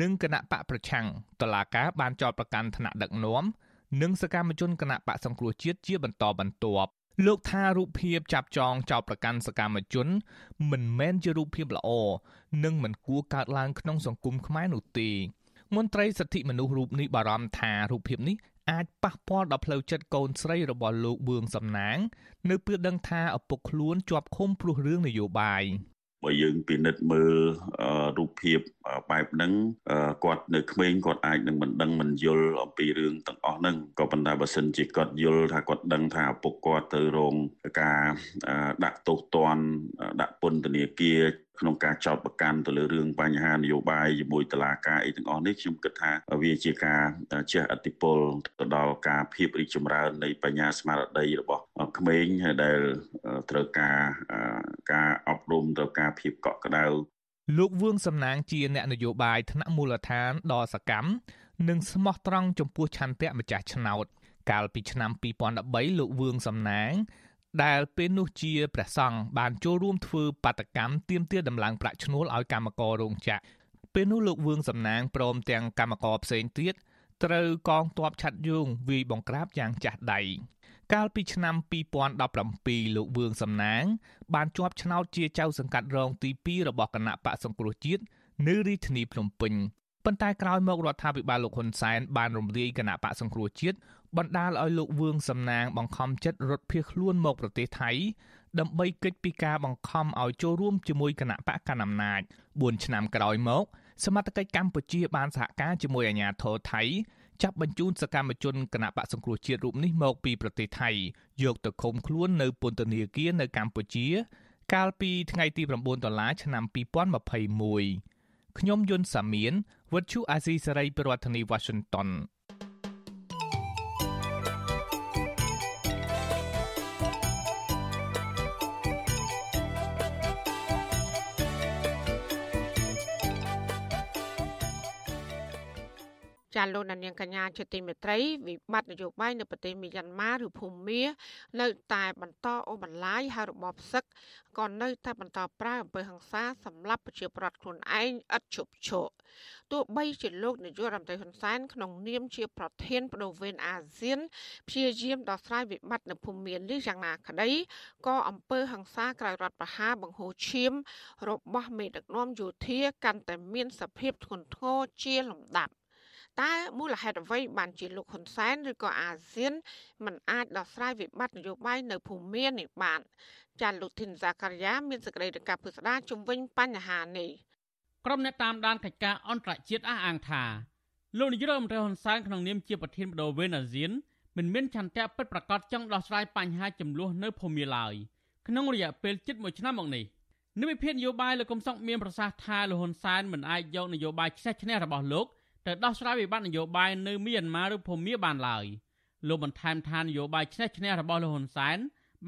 និងគណៈបកប្រឆាំងតឡាការបានចោទប្រកាន់ថ្នាក់ដឹកនាំនិងសកម្មជនគណៈបកសង្គ្រោះជាតិជាបន្តបន្ទាប់ លោកថារូបភាពចាប់ចងចោតប្រកាន់សកម្មជន មិនមែនជារូបភាពល្អនិងមិនគួរកើតឡើងក្នុងសង្គមខ្មែរនោះទេមន្ត្រីសិទ្ធិមនុស្សរូបនេះបារម្ភថារូបភាពនេះអាចប៉ះពាល់ដល់ផ្លូវចិត្តកូនស្រីរបស់លោកបឿងសំណាង នៅពេលដឹងថាឪពុកខ្លួនជាប់ឃុំព្រោះរឿងនយោបាយ បើយើងពិនិត្យមើលរូបភាពបែបហ្នឹងគាត់នៅក្មេងគាត់អាចនឹងមិនដឹងមិនយល់អំពីរឿងទាំងអស់ហ្នឹងក៏ប៉ុន្តែបើសិនជាគាត់យល់ថាគាត់ដឹងថាឪពុកគាត់ទៅរងការដាក់ទោសទណ្ឌដាក់ពន្ធនាគារ ក្នុងការចោទប្រកាន់ទៅលើរឿងបញ្ហានយោបាយជាមួយតឡាការអីទាំងអស់នេះខ្ញុំគិតថាវាជាការជះឥទ្ធិពលទៅដល់ការភាពរីកចម្រើននៃបញ្ញាស្មារតីរបស់ក្មេងហើយដែលត្រូវការការអប់រំត្រូវការភាពកក់ក្ដៅលោកវឿងសំណាងជាអ្នកនយោបាយថ្នាក់មូលដ្ឋានដ៏សកម្មនិងស្មោះត្រង់ចំពោះឆន្ទៈម្ចាស់ឆ្នោតកាលពីឆ្នាំ2013លោកវឿងសំណាង ដែលពេលនោះជាព្រះសង្ឃបានចូលរួមធ្វើបាតកម្មទាមទារដំឡើងប្រាក់ឈ្នួលឲ្យកម្មកររោងចក្រពេលនោះលោកវឿងសំណាងព្រមទាំងកម្មករផ្សេងទៀតត្រូវកងទ័ពឆាត់យងវាយបង្ក្រាបយ៉ាងចាស់ដៃកាលពីឆ្នាំ2017លោកវឿងសំណាង បានជាប់ឆ្នោតជាចៅសង្កាត់រងទី2របស់គណៈបកសង្គ្រោះជាតិនៅរាជធានីភ្នំពេញប៉ុន្តែក្រោយមករដ្ឋាភិបាលលោកហ៊ុនសែនបានរំលាយគណៈបកសង្គ្រោះជាតិ បណ្ដាលឲ្យលោកវឿងសំណាងបង្ខំចិត្តរត់ភៀសខ្លួនមកប្រទេសថៃ ដើម្បីគេចពីការបង្ខំឲ្យចូលរួមជាមួយគណៈបកកណ្ដាលអំណាច4ឆ្នាំក្រោយមក សមត្ថកិច្ចកម្ពុជាបានសហការជាមួយអាជ្ញាធរថៃចាប់បញ្ជូនសកម្មជនគណៈបកសង្គ្រោះជាតិរូបនេះមកពីប្រទេសថៃយកទៅឃុំខ្លួននៅពន្ធនាគារនៅកម្ពុជា កាលពីថ្ងៃទី9ដុល្លារឆ្នាំ2021ខ្ញុំយុនសាមៀនវិទ្យុអាស៊ីសេរីប្រធានាធិបតី Washington ចាលោកនាងកញ្ញាជាទីមេត្រីវិបត្តិនយោបាយនៅប្រទេសមីយ៉ាន់ម៉ាឬភូមានៅតែបន្តអូសបន្លាយហើយរបបសឹកក៏នៅតែបន្តប្រើអំពើហិង្សាសម្រាប់ប្រជាប្រដ្ឋខ្លួនឯងឥតឈប់ឈរទោះបីជាលោកនាយករដ្ឋមន្ត្រីហ៊ុនសែនក្នុងនាមជាប្រធានបដូវវេនអាស៊ានព្យាយាមដោះស្រាយវិបត្តិនៅភូមានេះយ៉ាងណាក្តីក៏អំពើហិង្សាក្រៅរដ្ឋប្រហារបង្ហូរឈាមរបស់មេដឹកនាំយោធាកាន់តែមានសភាពធ្ងន់ធ្ងរជាលំដាប់ តើមូលហេតុអ្វីបានជាលោកហ៊ុនសែនឬក៏អាស៊ានមិនអាចដោះស្រាយវិបត្តិនយោបាយនៅភូមានេះបានចាលោកធីនសាការីយ៉ាមានសេចក្តីរាយការណ៍ពុស្ដាជំវិញបញ្ហានេះក្រុមអ្នកតាមដានកិច្ចការអន្តរជាតិអះអាងថាលោកនាយករដ្ឋមន្ត្រីហ៊ុនសែនក្នុងនាមជាប្រធានបដូវវេនអាស៊ានមិនមានឆន្ទៈពិតប្រាកដចង់ដោះស្រាយបញ្ហាចំនួននៅភូមាឡើយក្នុងរយៈពេលជិត1ឆ្នាំមកនេះនិវិភាននយោបាយលោកកំសុកមានប្រសាសន៍ថាលោកហ៊ុនសែនមិនអាចយកនយោបាយខ្ជះឈ្នះរបស់លោក ទៅដោះស្រាយវិបត្តិនយោបាយនៅមីយ៉ាន់ម៉ាឬភូមាបានឡើយលោកបន្ថែមថានយោបាយឈ្នះឈ្នះរបស់លោកហ៊ុនសែន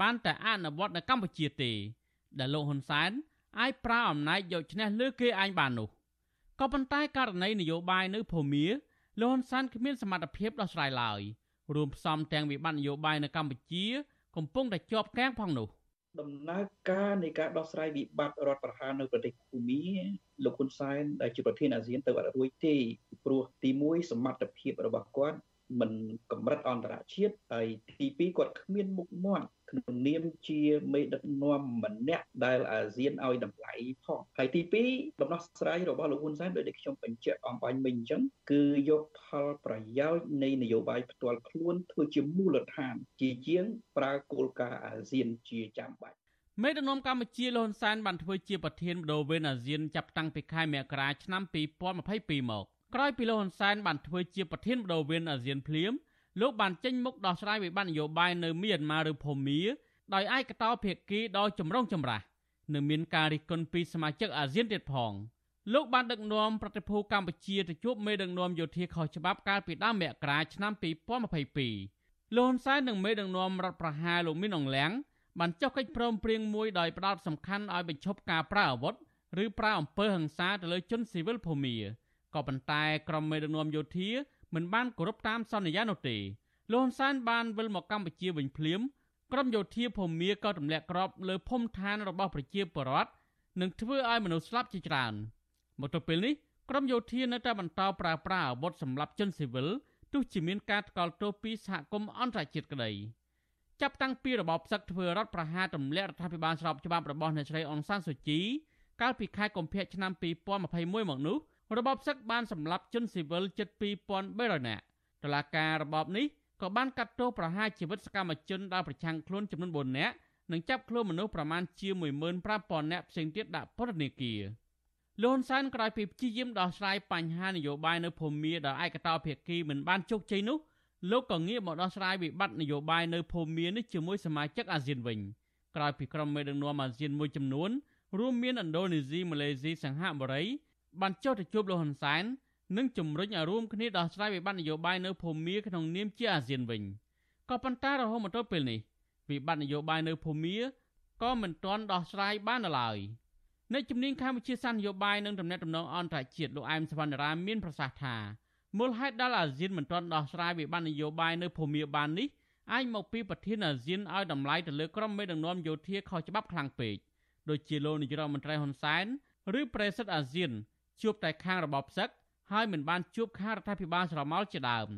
បានតែអនុវត្តនៅកម្ពុជាទេ ដែលលោកហ៊ុនសែនអាចប្រើអំណាចយកឈ្នះលើគេឯងបាននោះក៏ប៉ុន្តែករណីនយោបាយនៅភូមាលោកហ៊ុនសែនគ្មានសមត្ថភាពដោះស្រាយឡើយរួមផ្សំទាំងវិបត្តិនយោបាយនៅកម្ពុជា កំពុងតែជាប់គាំងផងនោះ ដំណើរការនៃការដោះស្រាយវិបត្តិរដ្ឋប្រហារនៅប្រទេសភូមាលោកហ៊ុនសែនដែលជាប្រធានអាស៊ានទៅអត់រួចទេព្រោះទី1សមត្ថភាពរបស់គាត់ មិនកម្រិតអន្តរជាតិហើយទី2គាត់គ្មានមុខមាត់ក្នុងនាមជាមេដឹកនាំម្នាក់ដែលអាស៊ានឲ្យតម្លៃផងហើយទី2ដំណោះស្រាយរបស់លោកហ៊ុនសែនដោយដែលខ្ញុំបញ្ជាក់អំបញ្ញមិញអញ្ចឹងគឺយកផលប្រយោជន៍នៃនយោបាយផ្ទាល់ខ្លួនធ្វើជាមូលដ្ឋាន ជាជាងប្រើគោលការណ៍អាស៊ានជាចាំបាច់មេដឹកនាំកម្ពុជាលហ៊ុនសែនបានធ្វើជាប្រធានបដូវវេនអាស៊ានចាប់តាំងពីខែមករាឆ្នាំ2022មក ក្រោយពីលោកហ៊ុនសែនបានធ្វើជាប្រធានបដូវវេនអាស៊ានភ្លាមលោកបានចេញមុខដោះស្រាយវិបត្តិនយោបាយនៅមីយ៉ាន់ម៉ាឬភូមាដោយឯកតោភាគីដ៏ចម្រុងចម្រាស់និងមានការរិះគន់ពីសមាជិកអាស៊ានទៀតផងលោកបានដឹកនាំប្រតិភូកម្ពុជាទៅជួបមេដឹកនាំយោធាខុសច្បាប់កាលពីដើមមករាឆ្នាំ2022លោកហ៊ុនសែននិងមេដឹកនាំរដ្ឋប្រហារលោកមីនអងលៀងបានចុះកិច្ចព្រមព្រៀងមួយដោយផ្ដោតសំខាន់ឲ្យបញ្ឈប់ការប្រើអាវុធឬប្រើអំពើហិង្សាទៅលើជនស៊ីវិលភូមា ក៏ប៉ុន្តែក្រុមមេដឹកនាំយោធាមិនបានគោរពតាមសន្យានោះទេលោកហ៊ុនសែនបានវិលមកកម្ពុជាវិញភ្លាមក្រុមយោធាភូមាក៏ទម្លាក់គ្រាប់លើភូមិឋានរបស់ប្រជាពលរដ្ឋនិងធ្វើឲ្យមនុស្សស្លាប់ជាច្រើនមកទល់ពេលនេះក្រុមយោធានៅតែបន្តប្រើប្រាស់អាវុធសម្រាប់ជនស៊ីវិលទោះជាមានការថ្កោលទោសពីសហគមន៍អន្តរជាតិក្តីចាប់តាំងពីរបបសឹកធ្វើរដ្ឋប្រហារទម្លាក់រដ្ឋាភិបាលស្របច្បាប់របស់អ្នកស្រីអង្សានស៊ូជីកាលពីខែកុម្ភៈឆ្នាំ2021មកនោះ របបសឹកបានសម្លាប់ជនស៊ីវិលជិត2300នាក់តឡាការរបបនេះក៏បានកាត់ទោសប្រហារជីវិតសកម្មជនដែលប្រឆាំងខ្លួនចំនួន4នាក់និងចាប់ខ្លួនមនុស្សប្រមាណជា15000នាក់ផ្សេងទៀតដាក់ពន្ធនាគារលន់សានក្រោយពីព្យាយាមដោះស្រាយបញ្ហានយោបាយនៅភូមាដោយឯកតោភាគីមិនបានជោគជ័យនោះលោកក៏ងាកមកដោះស្រាយវិបត្តិនយោបាយនៅភូមានេះជាមួយសមាជិកអាស៊ានវិញក្រោយពីក្រុមមេដឹកនាំអាស៊ានមួយចំនួនរួមមានឥណ្ឌូនេស៊ីម៉ាឡេស៊ីសិង្ហបុរី បានចុះទៅជួបលោកហ៊ុនសែននិងជំរុញឲ្យរួមគ្នាដោះស្រាយវិបត្តិនយោបាយនៅភូមាក្នុងនាមជាអាស៊ានវិញក៏ប៉ុន្តែរហូតមកទល់ពេលនេះវិបត្តិនយោបាយនៅភូមាក៏មិនទាន់ដោះស្រាយបានឡើយអ្នកជំនាញខាងវិជាសាស្ត្រនយោបាយនិងទំនាក់ទំនងអន្តរជាតិលោកអែមសវណ្ណរាមានប្រសាសន៍ថាមូលហេតុដែលអាស៊ានមិនទាន់ដោះស្រាយវិបត្តិនយោបាយនៅភូមាបាននេះអាចមកពីប្រធានអាស៊ានឲ្យតម្លៃទៅលើក្រុមមេដឹកនាំយោធាខុសច្បាប់ខ្លាំងពេកដូចជាលោកនាយរដ្ឋមន្ត្រីហ៊ុនសែនឬប្រេសិតអាស៊ាន ជួបតែខាងរបបផ្សឹកហើយមិនបានជួបខាងរដ្ឋាភិបាលស្រមោលជាដើម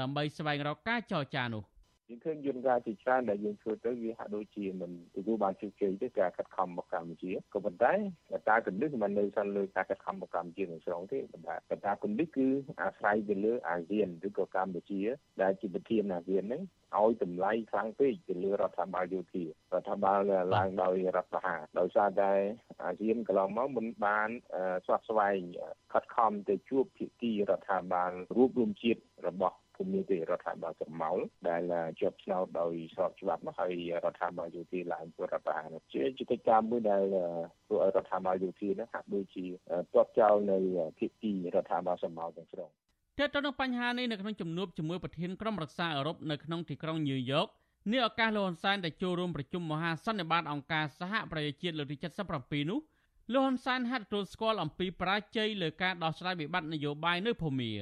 ដើម្បីស្វែងរកការចរចានោះ យើងឃើញយន្តការជាច្រើនដែលយើងធ្វើទៅវាហាក់ដូចជាមិនទទួលបានជោគជ័យទេការខិតខំរបស់កម្ពុជាក៏ប៉ុន្តែកត្តាគន្លឹះមិននៅសិនលើការខិតខំរបស់កម្ពុជាទាំងស្រុងទេប៉ុន្តែកត្តាគន្លឹះគឺអាស្រ័យទៅលើអាស៊ានឬក៏កម្ពុជាដែលជាប្រធានអាស៊ានហ្នឹងឲ្យតម្លៃខ្លាំងពេកទៅលើរដ្ឋាភិបាលយោធារដ្ឋាភិបាលឡើងដោយរដ្ឋប្រហារដោយសារតែអាស៊ានកន្លងមកមិនបានស្វាស្វែងខិតខំទៅជួបភាគីរដ្ឋាភិបាលរួបរวมជាតិរបស់ ភូមិទេរដ្ឋាភិបាលស្រមោលដែលជាប់ឆ្នោតដោយស្របច្បាប់មកហើយរដ្ឋាភិបាលយោធាឡើងធ្វើរដ្ឋប្រហារជាជាកិច្ចការមួយដែលធ្វើឲ្យរដ្ឋាភិបាលយោធានោះហាក់ដូចជាទាត់ចោលនៅភាគីរដ្ឋាភិបាលស្រមោលទាំងស្រុងទាក់ទងនឹងបញ្ហានេះនៅក្នុងជំនួបជាមួយប្រធានក្រុមរក្សាអឺរ៉ុបនៅក្នុងទីក្រុងញូវយ៉កនេះឱកាសលោកហ៊ុនសែនដែលចូលរួមប្រជុំមហាសន្និបាតអង្គការសហប្រជាជាតិលើកទី77នោះលោកហ៊ុនសែនហាក់ទទួលស្គាល់អំពីបរាជ័យលើការដោះស្រាយវិបត្តិនយោបាយនៅភូមា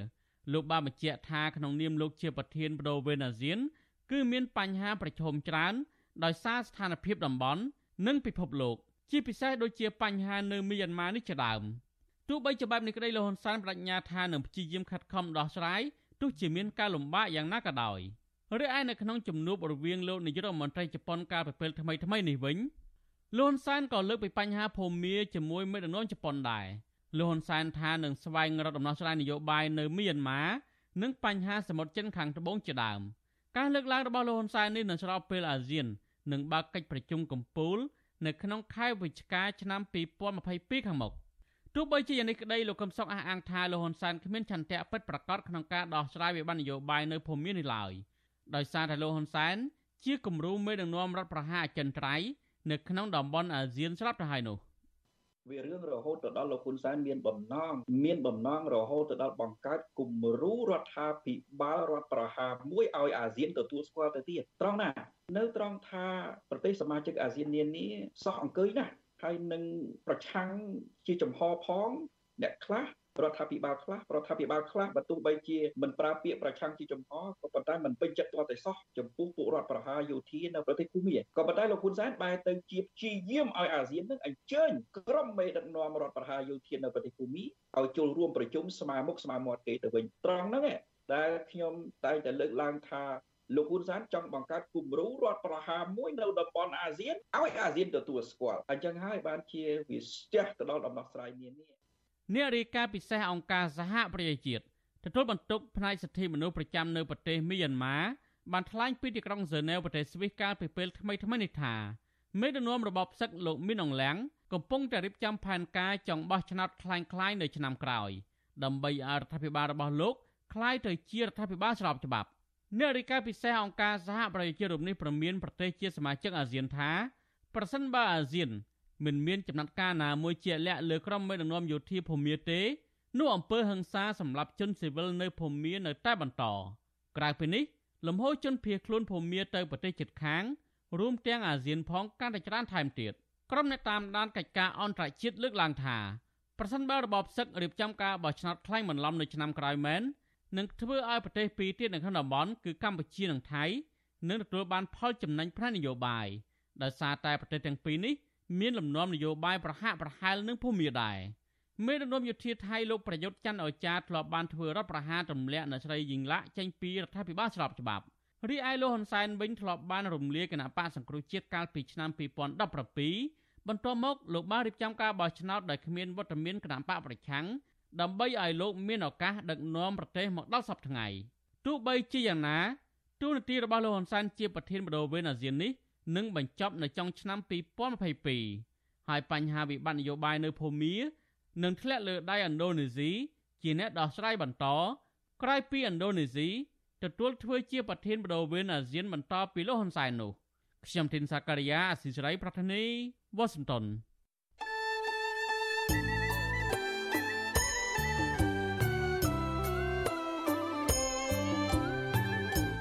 លោកបានបញ្ជាក់ថាក្នុងនាមលោកជាប្រធានបដូវេនអាស៊ាន គឺមានបញ្ហាប្រឈមច្រើន ដោយសារស្ថានភាពតំបន់និងពិភពលោក ជាពិសេសដូចជាបញ្ហានៅមីយ៉ាន់ម៉ានេះជាដើមទោះបីជាបែបនេះក្តីលោកហ៊ុនសែនបដិញ្ញាថានឹងព្យាយាមខិតខំដោះស្រាយទោះជាមានការលំបាកយ៉ាងណាក៏ដោយរីឯនៅក្នុងជំនួបរវាងលោកនាយករដ្ឋមន្ត្រីជប៉ុនកាលពីពេលថ្មីថ្មីនេះវិញលោកហ៊ុនសែនក៏លើកពីបញ្ហាភូមិជាមួយមេដឹកនាំជប៉ុនដែរ លោកហ៊ុនសែនថានឹងស្វែងរកដំណោះស្រាយនយោបាយនៅមីយ៉ាន់ម៉ានិងបញ្ហាសមុទ្រចិនខាងត្បូងជាដើមការលើកឡើងរបស់លោកហ៊ុនសែននេះនឹងស្របពេលអាស៊ាននឹងបើកកិច្ចប្រជុំកំពូលនៅក្នុងខែវិច្ឆិកាឆ្នាំ2022ខាងមុខទោះបីជាយ៉ាងនេះក្តីលោកកឹមសុខអះអាងថាលោកហ៊ុនសែនគ្មានឆន្ទៈពិតប្រាកដក្នុងការដោះស្រាយវិបត្តិនយោបាយនៅភូមិនេះឡើយដោយសារតែលោកហ៊ុនសែនជាគំរូមេដឹកនាំរដ្ឋប្រហារអចិន្ត្រៃយ៍នៅក្នុងតំបន់អាស៊ានស្រាប់ទៅហើយនោះ វារឿងរហូតទៅដល់លោកហ៊ុនសែនមានបំណងមានបំណងរហូតទៅដល់បង្កើតគំរូរដ្ឋាភិបាលរដ្ឋប្រហារមួយឲ្យអាស៊ានទទួលស្គាល់ទៅទៀតត្រង់ណា នៅត្រង់ថាប្រទេសសមាជិកអាស៊ាននានាសោះអង្គើយណាស់ហើយនឹងប្រឆាំងជាចំហផងអ្នកខ្លះ រដ្ឋាភិបាលខ្លះរដ្ឋាភិបាលខ្លះបើទោះបីជាមិនប្រើពាក្យប្រឆាំងជាចំហក៏ប៉ុន្តែមិនពេញចិត្តទាល់តែសោះចំពោះពួករដ្ឋប្រហារយោធានៅប្រទេសភូមាក៏ប៉ុន្តែលោកហ៊ុនសែនបែរទៅជាព្យាយាមឲ្យអាស៊ាននឹងអញ្ជើញក្រុមមេដឹកនាំរដ្ឋប្រហារយោធានៅប្រទេសភូមាឲ្យចូលរួមប្រជុំស្មើមុខស្មើមាត់គេទៅវិញត្រង់ហ្នឹងដែលខ្ញុំតែងតែលើកឡើងថាលោកហ៊ុនសែនចង់បង្កើតគំរូរដ្ឋប្រហារមួយនៅតំបន់អាស៊ានឲ្យអាស៊ានទទួលស្គាល់អញ្ចឹងហើយបានជាវាស្ទះទៅដល់ដំណោះស្រាយនានា អ្នករាយការណ៍ពិសេសអង្គការសហប្រជាជាតិទទួលបន្ទុកផ្នែកសិទ្ធិមនុស្សប្រចាំនៅប្រទេសមីយ៉ាន់ម៉ាបានថ្លែងពីទីក្រុងហ្សឺណែវប្រទេសស្វីសកាលពីពេលថ្មីថ្មីនេះថាមេដឹកនាំរបបផ្សឹកលោកមីនអងឡាំងកំពុងតែរៀបចំផែនការចង់បោះឆ្នោតคล้ายៗនៅឆ្នាំក្រោយដើម្បីឲ្យរដ្ឋាភិបាលរបស់លោកคล้ายទៅជារដ្ឋាភិបាលស្របច្បាប់អ្នករាយការណ៍ពិសេសអង្គការសហប្រជាជាតិរូបនេះប្រមានប្រទេសជាសមាជិកអាស៊ានថាប្រសិនបើអាស៊ាន មិនមានចំណាត់ការណាមួយជាក់លាក់លើក្រុមមេដឹកនាំយោធាភូមាទេនោះអំពើហិង្សាសម្រាប់ជនស៊ីវិលនៅភូមានៅតែបន្តក្រៅពីនេះលំហូរជនភៀសខ្លួនភូមាទៅប្រទេសជិតខាង រួមទាំងអាស៊ានផងកាន់តែច្រើនថែមទៀតក្រុមអ្នកតាមដានកិច្ចការអន្តរជាតិលើកឡើងថាប្រសិនបើរបបសឹករៀបចំការបោះឆ្នោតខ្លាំងបន្លំនៅឆ្នាំក្រោយមែននឹងធ្វើឲ្យប្រទេសពីរទៀតនៅក្នុងតំបន់គឺកម្ពុជានិងថៃនឹងទទួលបានផលចំណេញផ្នែកនយោបាយដោយសារតែប្រទេសទាំងពីរនេះ មានលំនាំនយោបាយប្រហាក់ប្រហែលនឹងភូមាដែរមេដឹកនាំយោធាថៃលោកប្រយុទ្ធច័ន្ទអចារ្យធ្លាប់បានធ្វើរដ្ឋប្រហារទម្លាក់អ្នកស្រីយីងឡាក់ចេញពីរដ្ឋាភិបាលស្របច្បាប់រីឯលោកហ៊ុនសែនវិញធ្លាប់បានរំលាយគណៈបកសង្គ្រោះជាតិកាលពីឆ្នាំ2017បន្ទាប់មកលោកបានរៀបចំការបោះឆ្នោតដោយគ្មានវត្តមានគណៈបកប្រឆាំងដើម្បីឲ្យលោកមានឱកាសដឹកនាំប្រទេសមកដល់សពថ្ងៃទោះបីជាយ៉ាងណាទូនាទីរបស់លោកហ៊ុនសែនជាប្រធានបដូវវេនអាស៊ាននេះ នឹងបញ្ចប់នៅចុងឆ្នាំ2022ហើយបញ្ហាវិបត្តិនយោបាយនៅភូមានឹងធ្លាក់លើដៃឥណ្ឌូនេស៊ីជាអ្នកដោះស្រាយបន្តក្រោយពីឥណ្ឌូនេស៊ីទទួលធ្វើជាប្រធានបដូវវេនអាស៊ានបន្តពីលោកហ៊ុនសែននោះខ្ញុំធីនសាការីយ៉ាអស៊ីសេរីប្រធានីវ៉ាស៊ីនតោន